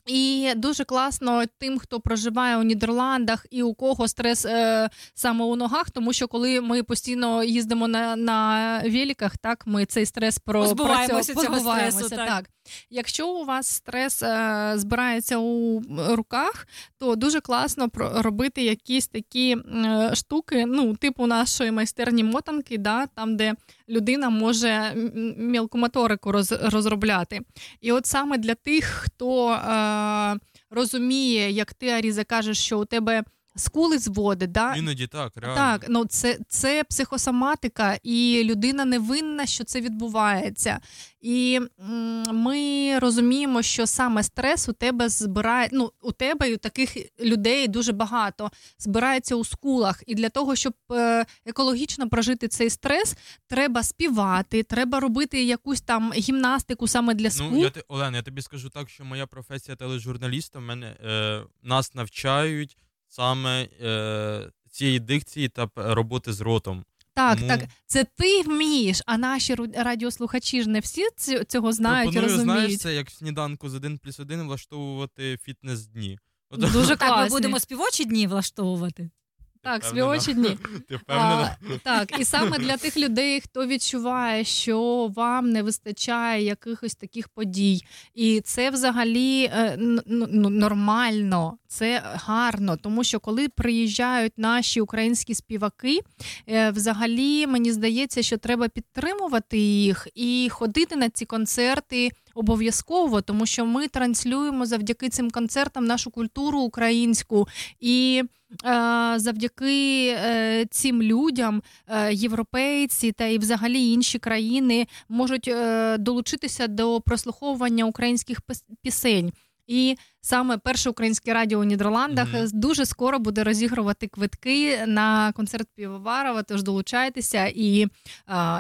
І дуже класно тим, хто проживає у Нідерландах і у кого стрес е, саме у ногах, тому що коли ми постійно їздимо на, на великах, так ми цей стрес про про цього позбуваємося, стресу, так. Якщо у вас стрес е, збирається у руках, то дуже класно робити якісь такі е, штуки, ну, типу нашої майстерні мотанки, да, там, де людина може мілкомоторику роз, розробляти. І от саме для тих, хто е, розуміє, як ти, Аріза, кажеш, що у тебе скули зводить, да? Іноді так, реально. Так, ну це, це психосоматика, і людина не винна, що це відбувається. І м, ми розуміємо, що саме стрес у тебе збирає, ну у тебе і у таких людей дуже багато збирається у скулах. І для того, щоб е, екологічно прожити цей стрес, треба співати, треба робити якусь там гімнастику саме для скул. Ну, я ти, Олена, я тобі скажу так, що моя професія тележурналіста в мене е, нас навчають саме е, цієї дикції та роботи з ротом. Так, Тому так, це ти вмієш, а наші радіослухачі ж не всі ці- цього знають, Пропоную, знаєш, це як в сніданку з 1 плюс 1 влаштовувати фітнес-дні. От- Дуже Так, ми будемо співочі дні влаштовувати. Так, співочі дні. [LAUGHS] Ти впевнена? А, так, і саме для тих людей, хто відчуває, що вам не вистачає якихось таких подій. І це взагалі е, н- н- ну, нормально, це гарно, тому що коли приїжджають наші українські співаки, е, взагалі мені здається, що треба підтримувати їх і ходити на ці концерти. Обов'язково, тому що ми транслюємо завдяки цим концертам нашу культуру українську і е, завдяки е, цим людям європейці та і взагалі інші країни можуть долучитися до прослуховування українських пісень. І саме перше українське радіо у Нідерландах е, дуже скоро буде розігрувати квитки на концерт Півоварова. Тож долучайтеся і е,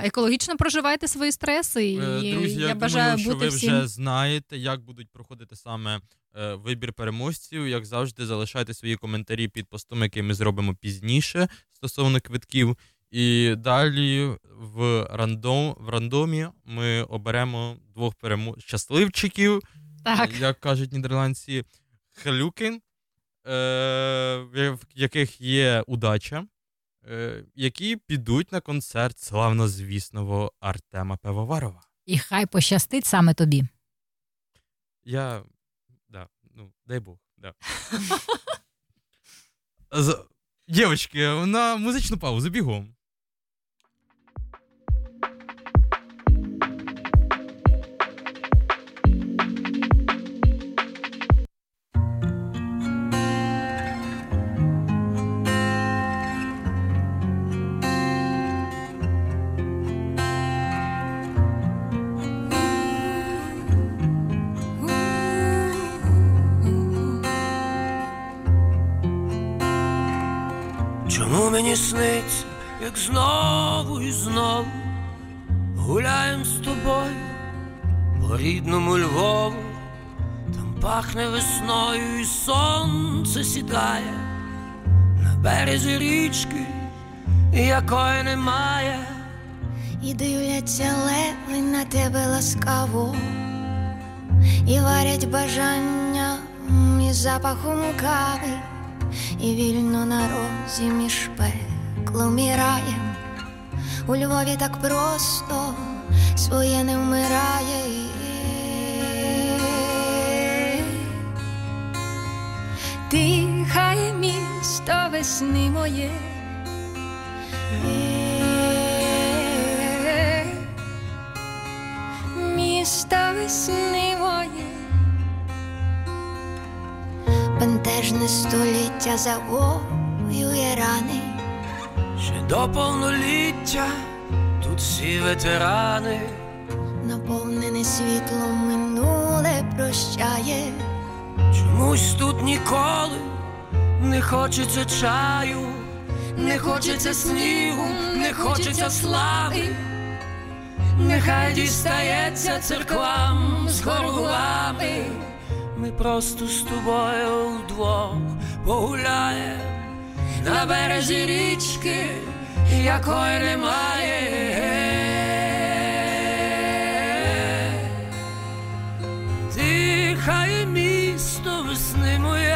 екологічно проживайте свої стреси. І Е, Друзі, я, я бажаю думаю, що ви всім вже знаєте, як будуть проходити саме е, вибір переможців. Як завжди, залишайте свої коментарі під постом, який ми зробимо пізніше стосовно квитків. І далі в рандом в рандомі ми оберемо двох перемо... щасливчиків, Так. як кажуть нідерландці, хелюкин, е, в яких є удача, е, які підуть на концерт славнозвісного Артема Пивоварова. І хай пощастить саме тобі. Я. Да, ну, дай Бог, да. [LAUGHS] Дівчатки, на музичну паузу бігом. Мені сниться, як знову і знову гуляєм з тобою по рідному Львову, там пахне весною і сонце сідає на березі річки, якої немає. І дивляться леви на тебе ласкаво, і варять бажання і запахом кави, і вільно на розі між пеклом і раєм. У Львові так просто своє не вмирає. Дихає місто весни моє. Бентежне століття завоює рани, ще до повноліття тут всі ветерани. Наповнене світлом минуле прощає. Чомусь тут ніколи не хочеться чаю, не хочеться снігу, не хочеться слави. Нехай дістається церквам з горгулами. Ми просто з тобою вдвох погуляємо на березі річки, якої немає. Дихає місто весни моє.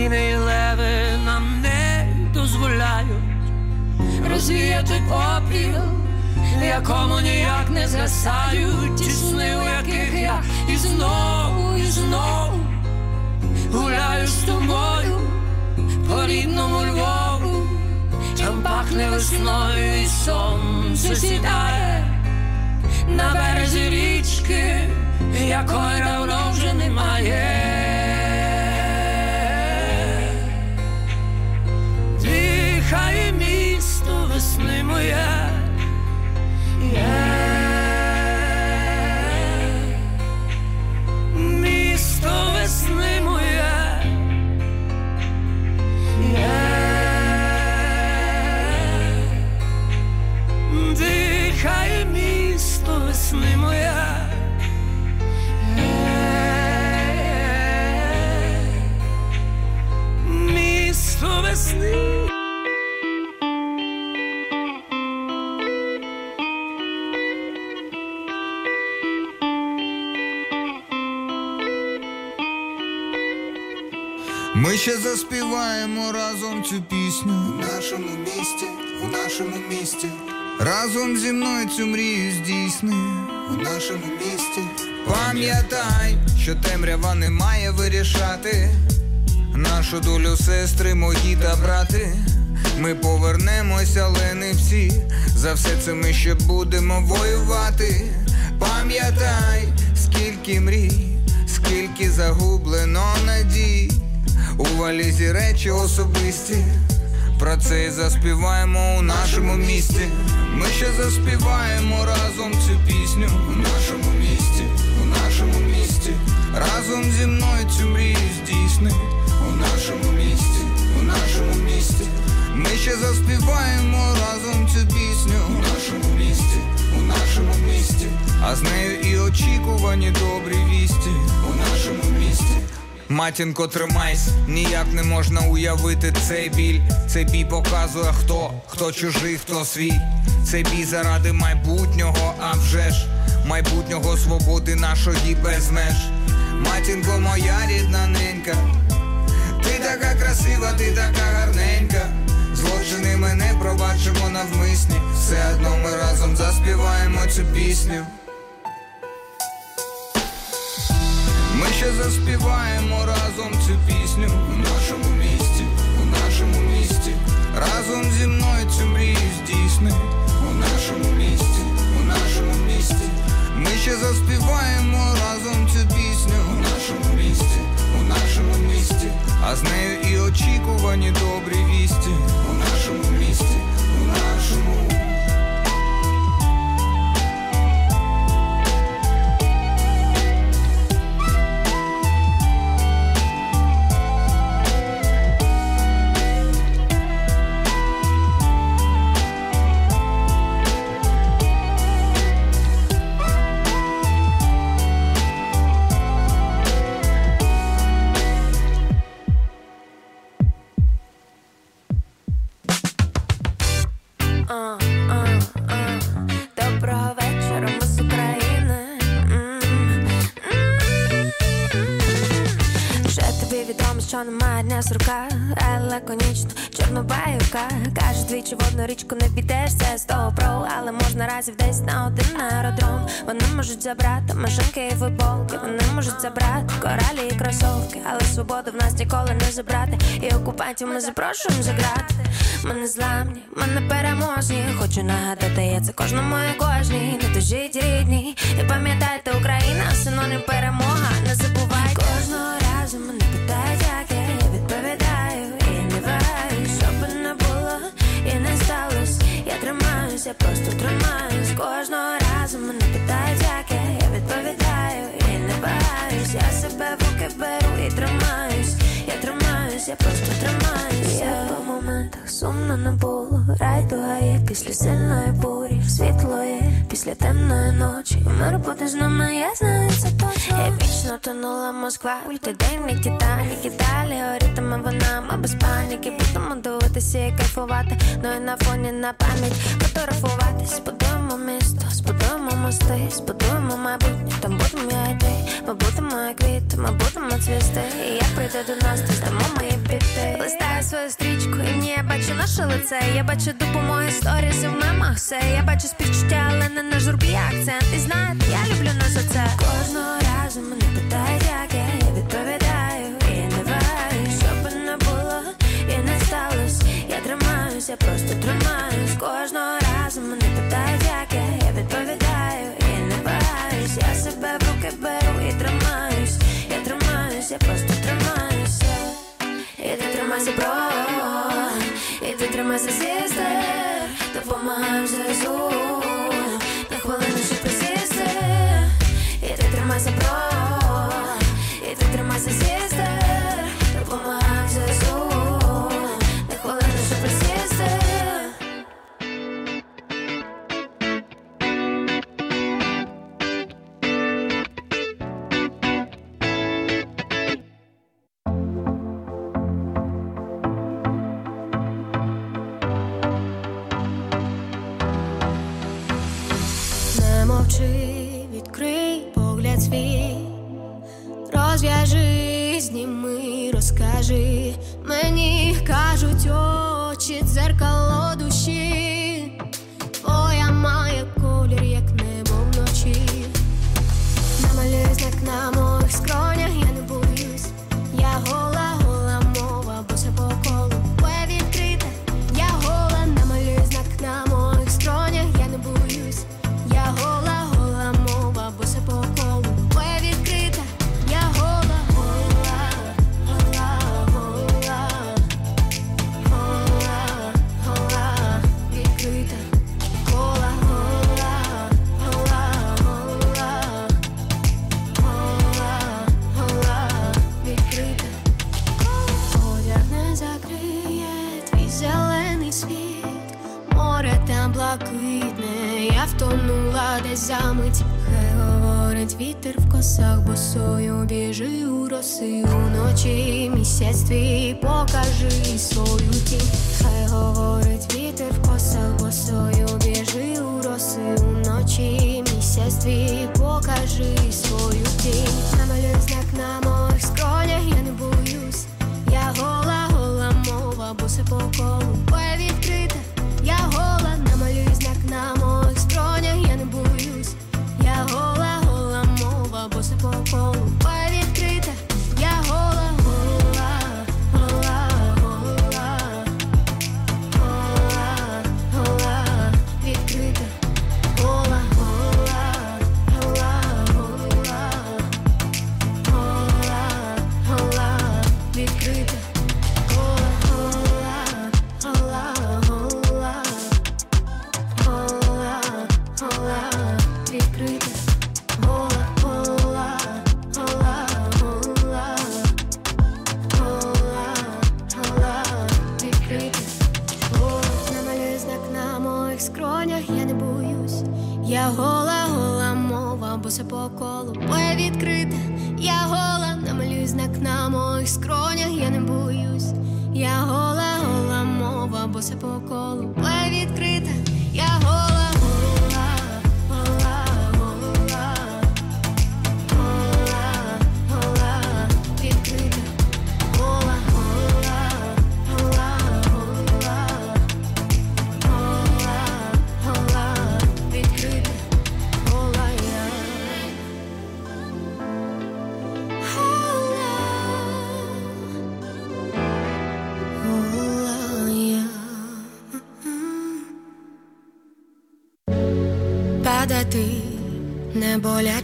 Стіни і леви нам не дозволяють розвіяти попіл, якому ніяк не згасають ті сни, у яких я і знову, і знову гуляю з тобою по рідному Львову. Там пахне весною і сонце сідає на березі річки, якої давно вже немає. Дихає місто весни моє. Є. Місто весни моє. Є. Дихає місто весни моя. Місто весни. Ще заспіваємо разом цю пісню У нашому місті, у нашому місті, разом зі мною цю мрію здійсни. у нашому місті, Пам'ятай, що темрява не має вирішати нашу долю сестри, мої та брати. Ми повернемося, але не всі. За все це ми ще будемо воювати. Пам'ятай, скільки мрій, скільки загублено надій. У валізі речі особисті. Про це і заспіваємо у нашому місті. Ми ще заспіваємо разом цю пісню у нашому місті, у нашому місті. Разом зі мною цю мрію здійсни у нашому місті, у нашому місті. Ми ще заспіваємо разом цю пісню у нашому місті, у нашому місті. А з нею і очікувані добрі вісті у нашому місті. Матінко, тримайсь, ніяк не можна уявити цей біль. Цей бій показує хто, хто чужий, хто свій. Цей бій заради майбутнього, а вже ж майбутнього свободи нашої без меж. Матінко, моя рідна ненька, ти така красива, ти така гарненька. Злочини ми не пробачимо навмисні. Все одно ми разом заспіваємо цю пісню. Ще заспіваємо разом цю пісню у нашому місті, у нашому місті. Разом зі мною цю мрію здійсни у нашому місті, у нашому місті. Ми ще заспіваємо разом цю пісню у нашому місті, у нашому місті. А з нею і очікувані добрі вісті немає дня сурка, але лаконічно, чорнобаюка Каже, двічі в одну річку не підеш, це з Але можна разів десь на один аеродром. Вони можуть забрати машинки і футболки. Вони можуть забрати коралі і кросовки. Але свободу в нас ніколи не забрати. І окупантів ми запрошуємо заграти. Ми не зламні, ми не переможні. Хочу нагадати, я це кожному і кожній. Не тужіть рідні. І пам'ятайте, Україна синонім перемога. Не забувайте. Кожного разу мене питають, я просто тримаюсь Кожного разу мене питають, як я, я відповідаю І не вагаюсь, я себе в руки беру і тримаюсь Я просто тримаюсь Я по моментах сумно не було. Райдуга є після сильної бурі Світло є після темної ночі. Мир буде з нами, я знаю це точно. Я вічно тонула Москва Ультиденний Титанік. І далі горітиме вона Ми без паніки. Будемо дивитися і кайфувати. Ну і на фоні на пам'ять фотографуватись. Збудуємо місто, збудуємо мости Збудуємо майбутнє, там будемо я йти Ми будемо як квіти, ми будемо цвісти. І як прийде до нас, то здамо біти Листаю свою стрічку і ні, я бачу наше лице. Я бачу допомоги сторіс і в мемах все. Я бачу співчуття, але не на журбі акцент. І знаєте, я люблю нас за це. Кожного разу мене питають, як я, я відповідаю. І не вагаю, що би не було і не сталося. Я тримаюсь, я просто тримаюсь. Кожного разу мене питають, як я, я відповідаю. І не вагаюсь, я себе в руки беру і тримаюсь. Я тримаюсь, я просто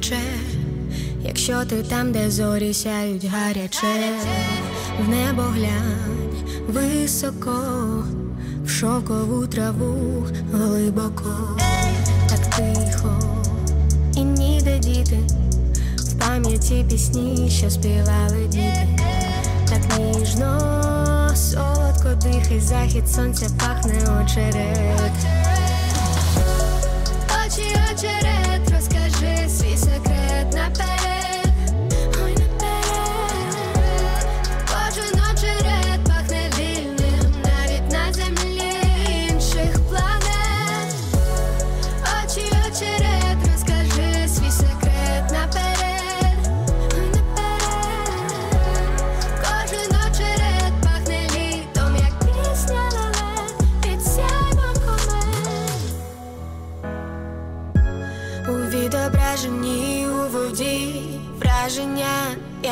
не якщо ти там, де зорі сяють гаряче, в небо глянь високо, в шовкову траву глибоко, так тихо і ніде діти, в пам'яті пісні, що співали діти, так ніжно, солодко дихай, захід сонця пахне очерет.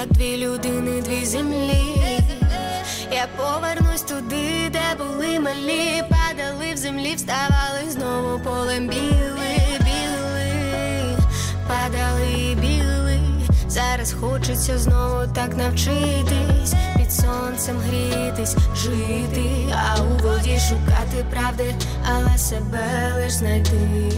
Як дві людини, дві землі. Я повернусь туди, де були малі, падали в землі, вставали знову полем біли, біли, падали біли. Зараз хочеться знову так навчитись, під сонцем грітись, жити, а у воді шукати правди, але себе лиш знайти.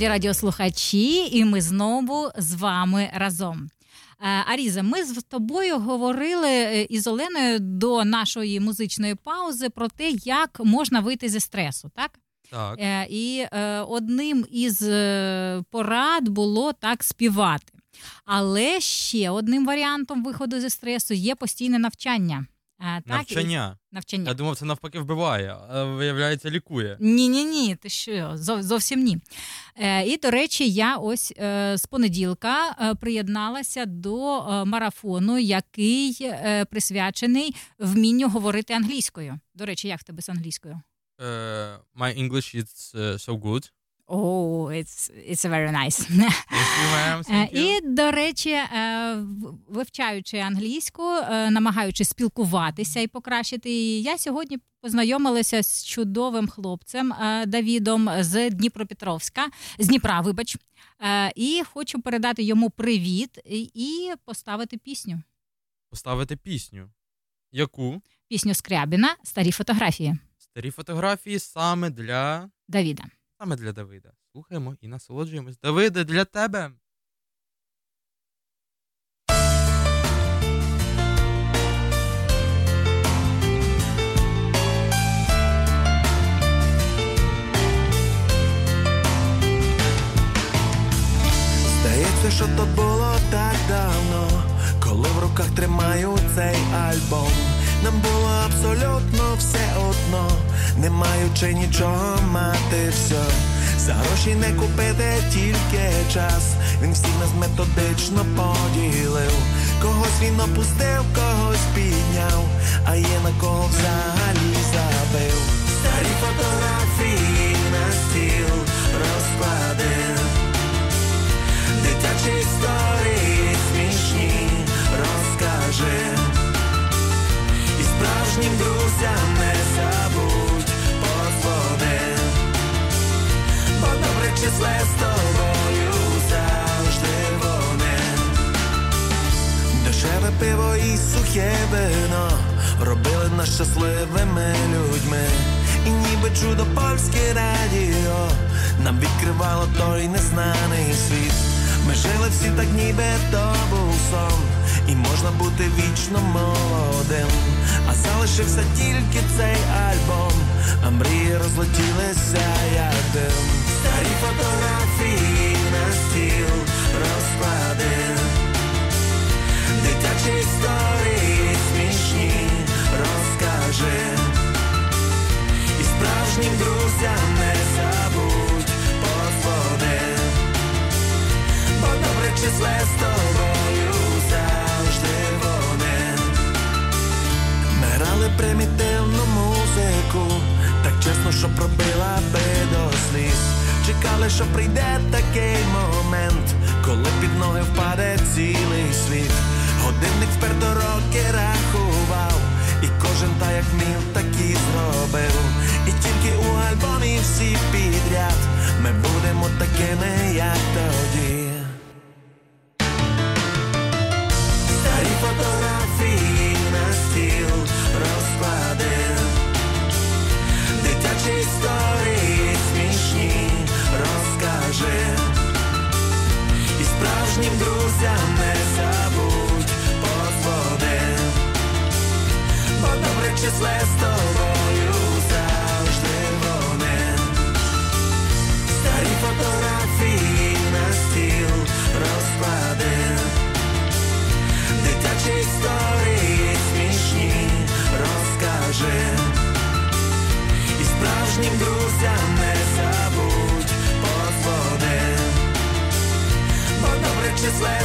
Шановні радіослухачі, і ми знову з вами разом. Е, Аріза, ми з тобою говорили е, із Оленою до нашої музичної паузи про те, як можна вийти зі стресу, так? Так. Е, І одним із порад було так співати. Але ще одним варіантом виходу зі стресу є постійне навчання. Е, Так, Навчання. і- навчання. Я думав, це навпаки вбиває, а виявляється, лікує. Ні, ні, ні, ти що, зов- зовсім ні. Е, і, до речі, я ось е, з понеділка е, приєдналася до е, марафону, який е, присвячений вмінню говорити англійською. До речі, як в тебе з англійською? Е, my English is uh, so good. Oh, it's, it's very nice. [LAUGHS] І, до речі, е, вивчаючи англійську, е, намагаючись спілкуватися і покращити її, я сьогодні познайомилася з чудовим хлопцем е, Давідом з Дніпропетровська, з Дніпра, вибач. І хочу передати йому привіт і поставити пісню. Поставити пісню. Яку? Пісню Скрябіна Старі фотографії Старі фотографії саме для Давіда. Саме для Давида. Слухаємо і насолоджуємось. Давиде, для тебе. Здається, що то було так давно, коли в руках тримаю цей альбом. Нам було абсолютно все одно, не маючи нічого мати все. За гроші не купити тільки час. Він всіх нас методично поділив. Когось він опустив, когось підняв, а є на кого взагалі забив. Старі фотографії на стіл розкладив. Дитячі історії справжнім друзям не забудь подзвони. Бо добре числе з тобою завжди вони. Дешеве пиво і сухе вино робили нас щасливими людьми. І ніби чудо польське радіо нам відкривало той незнаний світ. Ми жили всі так, ніби то був сон, і можна бути вічно молодим. А залишився тільки цей альбом, а мрії розлетілися як дим. Старі фотографії на стіл розклади, дитячі історії смішні розкажи. І справжнім друзям не забудь подзвони, бо добре числе з тобою Ми примітивну музику, так чесно, що пробила би до сліз. Чекали, що прийде такий момент, коли під ноги впаде цілий світ. Годинник вперто роки рахував, і кожен та як міг, так і зробив. І тільки у альбомі всі підряд ми будемо такими, як тоді. Старі фотографії історії смішні розкажи. І справжнім друзям не забудь подзвони, бо добре числе з тобою завжди вони. Старі фотографії справжнім друзям не забудь подзвони, бо добре числе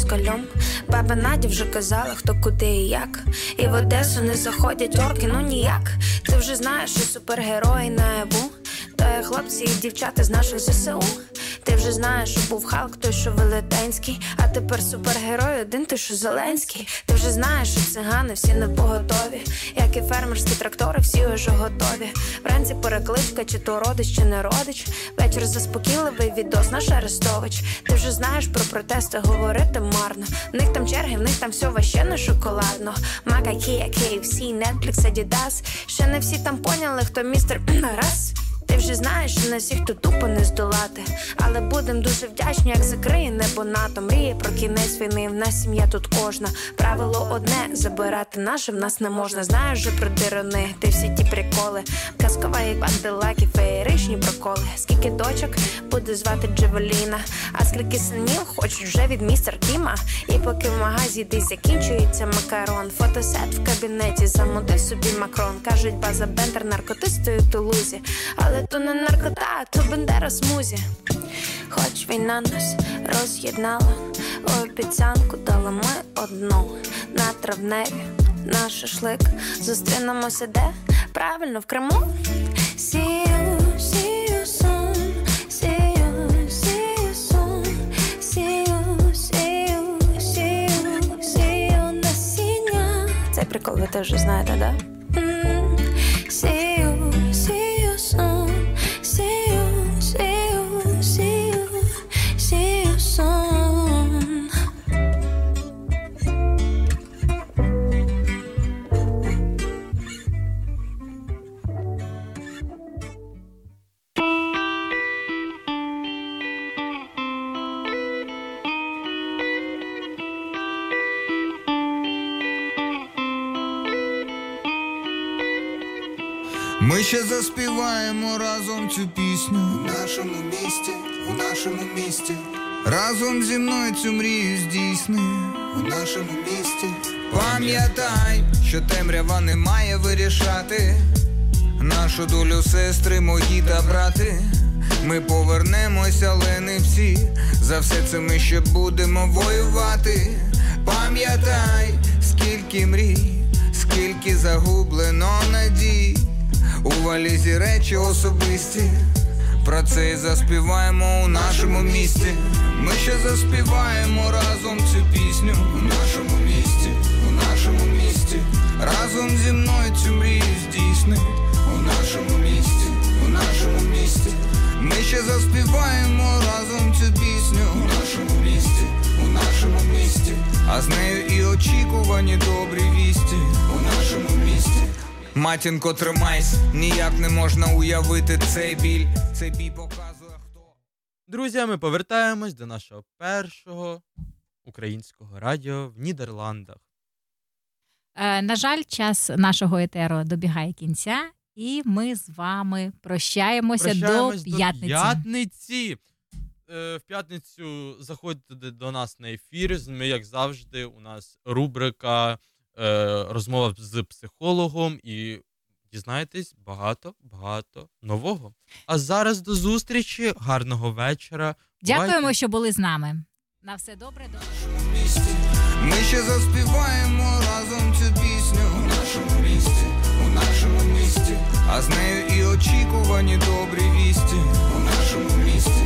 москалем. Баба Надя вже казала, хто куди і як. І в Одесу не заходять орки, ну ніяк. Ти вже знаєш, що супергерої на ебу. То є хлопці і дівчата з наших ЗСУ. Ти вже знаєш, що був Халк, той, що велетенський, тепер супергерой один, той, що Зеленський. Ти вже знаєш, що цигани всі не поготові, як і фермерські трактори, всі уже готові. Вранці перекличка, чи то родич, чи не родич. Вечір заспокійливий відос, наш Арестович. Ти вже знаєш про протести, говорити марно. В них там черги, в них там все ваще не шоколадно. Мака, Кія, KFC, Netflix, Adidas. Ще не всі там поняли, хто містер [CLEARS THROAT] раз. Ти вже знаєш, що нас їх тут тупо не здолати. Але будем дуже вдячні, як закриє небо НАТО. Мріє про кінець війни. В нас сім'я тут кожна. Правило одне забирати наше в нас не можна. Знаєш же про дирини, ти всі ті приколи. Казкова, як бандилаки, феєричні проколи. Скільки дочок буде звати Джевеліна, а скільки синів хочуть вже від містер Кіма. І поки в магазі десь закінчується макарон, фотосет в кабінеті замутив собі макрон. Кажуть, база Бендер наркотистою Тулузі. Але то не наркота, то бендера смузі. Хоч війна нас роз'єднала, обіцянку дала ми одну на травневі, на шашлик. Зустрінемося де? Правильно, в Криму. You soon. See you, see you, see you, see you. Насіння. Це прикол, ви теж знаєте, да? Ми ще заспіваємо разом цю пісню У нашому місті, у нашому місті, Разом зі мною цю мрію здійсни у нашому місті. Пам'ятай, що темрява не має вирішати нашу долю сестри, мої та брати. Ми повернемося, але не всі. За все це ми ще будемо воювати. Пам'ятай, скільки мрій, скільки загублено надій. У валізі речі особисті. Про це і заспіваємо у нашому місті. Ми ще заспіваємо разом цю пісню у нашому місті, у нашому місті. Разом зі мною цю мрію здійсни у нашому місті, у нашому місті. Ми ще заспіваємо разом цю пісню у нашому місті, у нашому місті. А з нею і очікувані добрі вісті у нашому місті. Матінко, тримайся, ніяк не можна уявити цей біль. Цей бій показує. Друзі, ми повертаємось до нашого першого українського радіо в Нідерландах. Е, на жаль, час нашого етеру добігає кінця, і ми з вами прощаємося Прощаємось до п'ятниці. п'ятниці. Е, В п'ятницю заходьте до- до нас на ефір. Ми, як завжди, у нас рубрика е, розмова з психологом і дізнаєтесь багато, багато нового. А зараз до зустрічі, гарного вечора. Дякуємо, Бувайте. що були з нами. На все добре. До... Ми ще заспіваємо разом цю пісню у нашому місті, у нашому місті. А з нею і очікувані добрі вісті у нашому місті,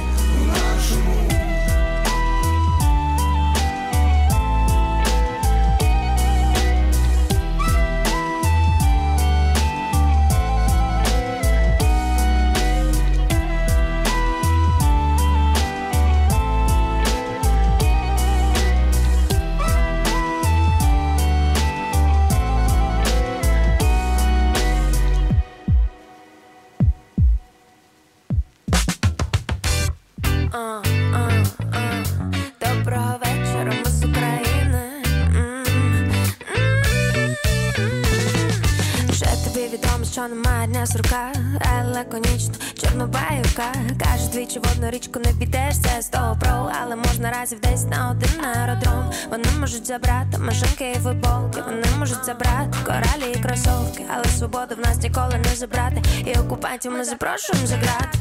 що немає дня сурка, але лаконічно, чорнобаюка. Каже, двічі в одну річку не підеш, це з того про, але можна разів десь на один аеродром. Вони можуть забрати машинки і футболки, вони можуть забрати коралі і кросовки, але свободу в нас ніколи не забрати. І окупантів ми запрошуємо заграти.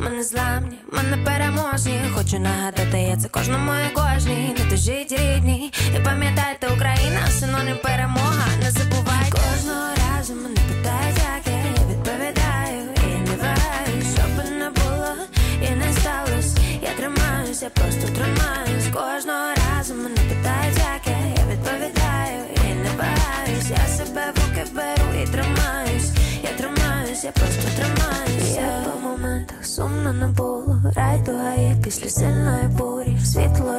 Ми не зламні, ми не переможні. Хочу нагадати, я це кожному і кожній. Не тужіть рідні, і пам'ятайте, Україна синонім перемога. Не забувайте кожного разу мене питають, як я, відповідаю, і не вагаю, що не було, і не сталося. Я тримаюсь, я просто тримаюсь. Кожного разу мене питають, як я, відповідаю, і не вагаюсь. Я себе в беру і тримаюсь. Я тримаюсь, я просто тримаюсь. Я по моментах сумно не було. Райдуга є після сильної бурі. Світло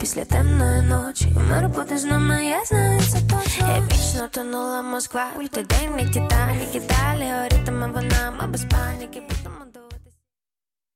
після темної ночі. Мир буде з нами, я знаю це точно. Я вічно тонула Москва. Ультидень, Титанік і далі горітиме вона, ми без паніки. Будемо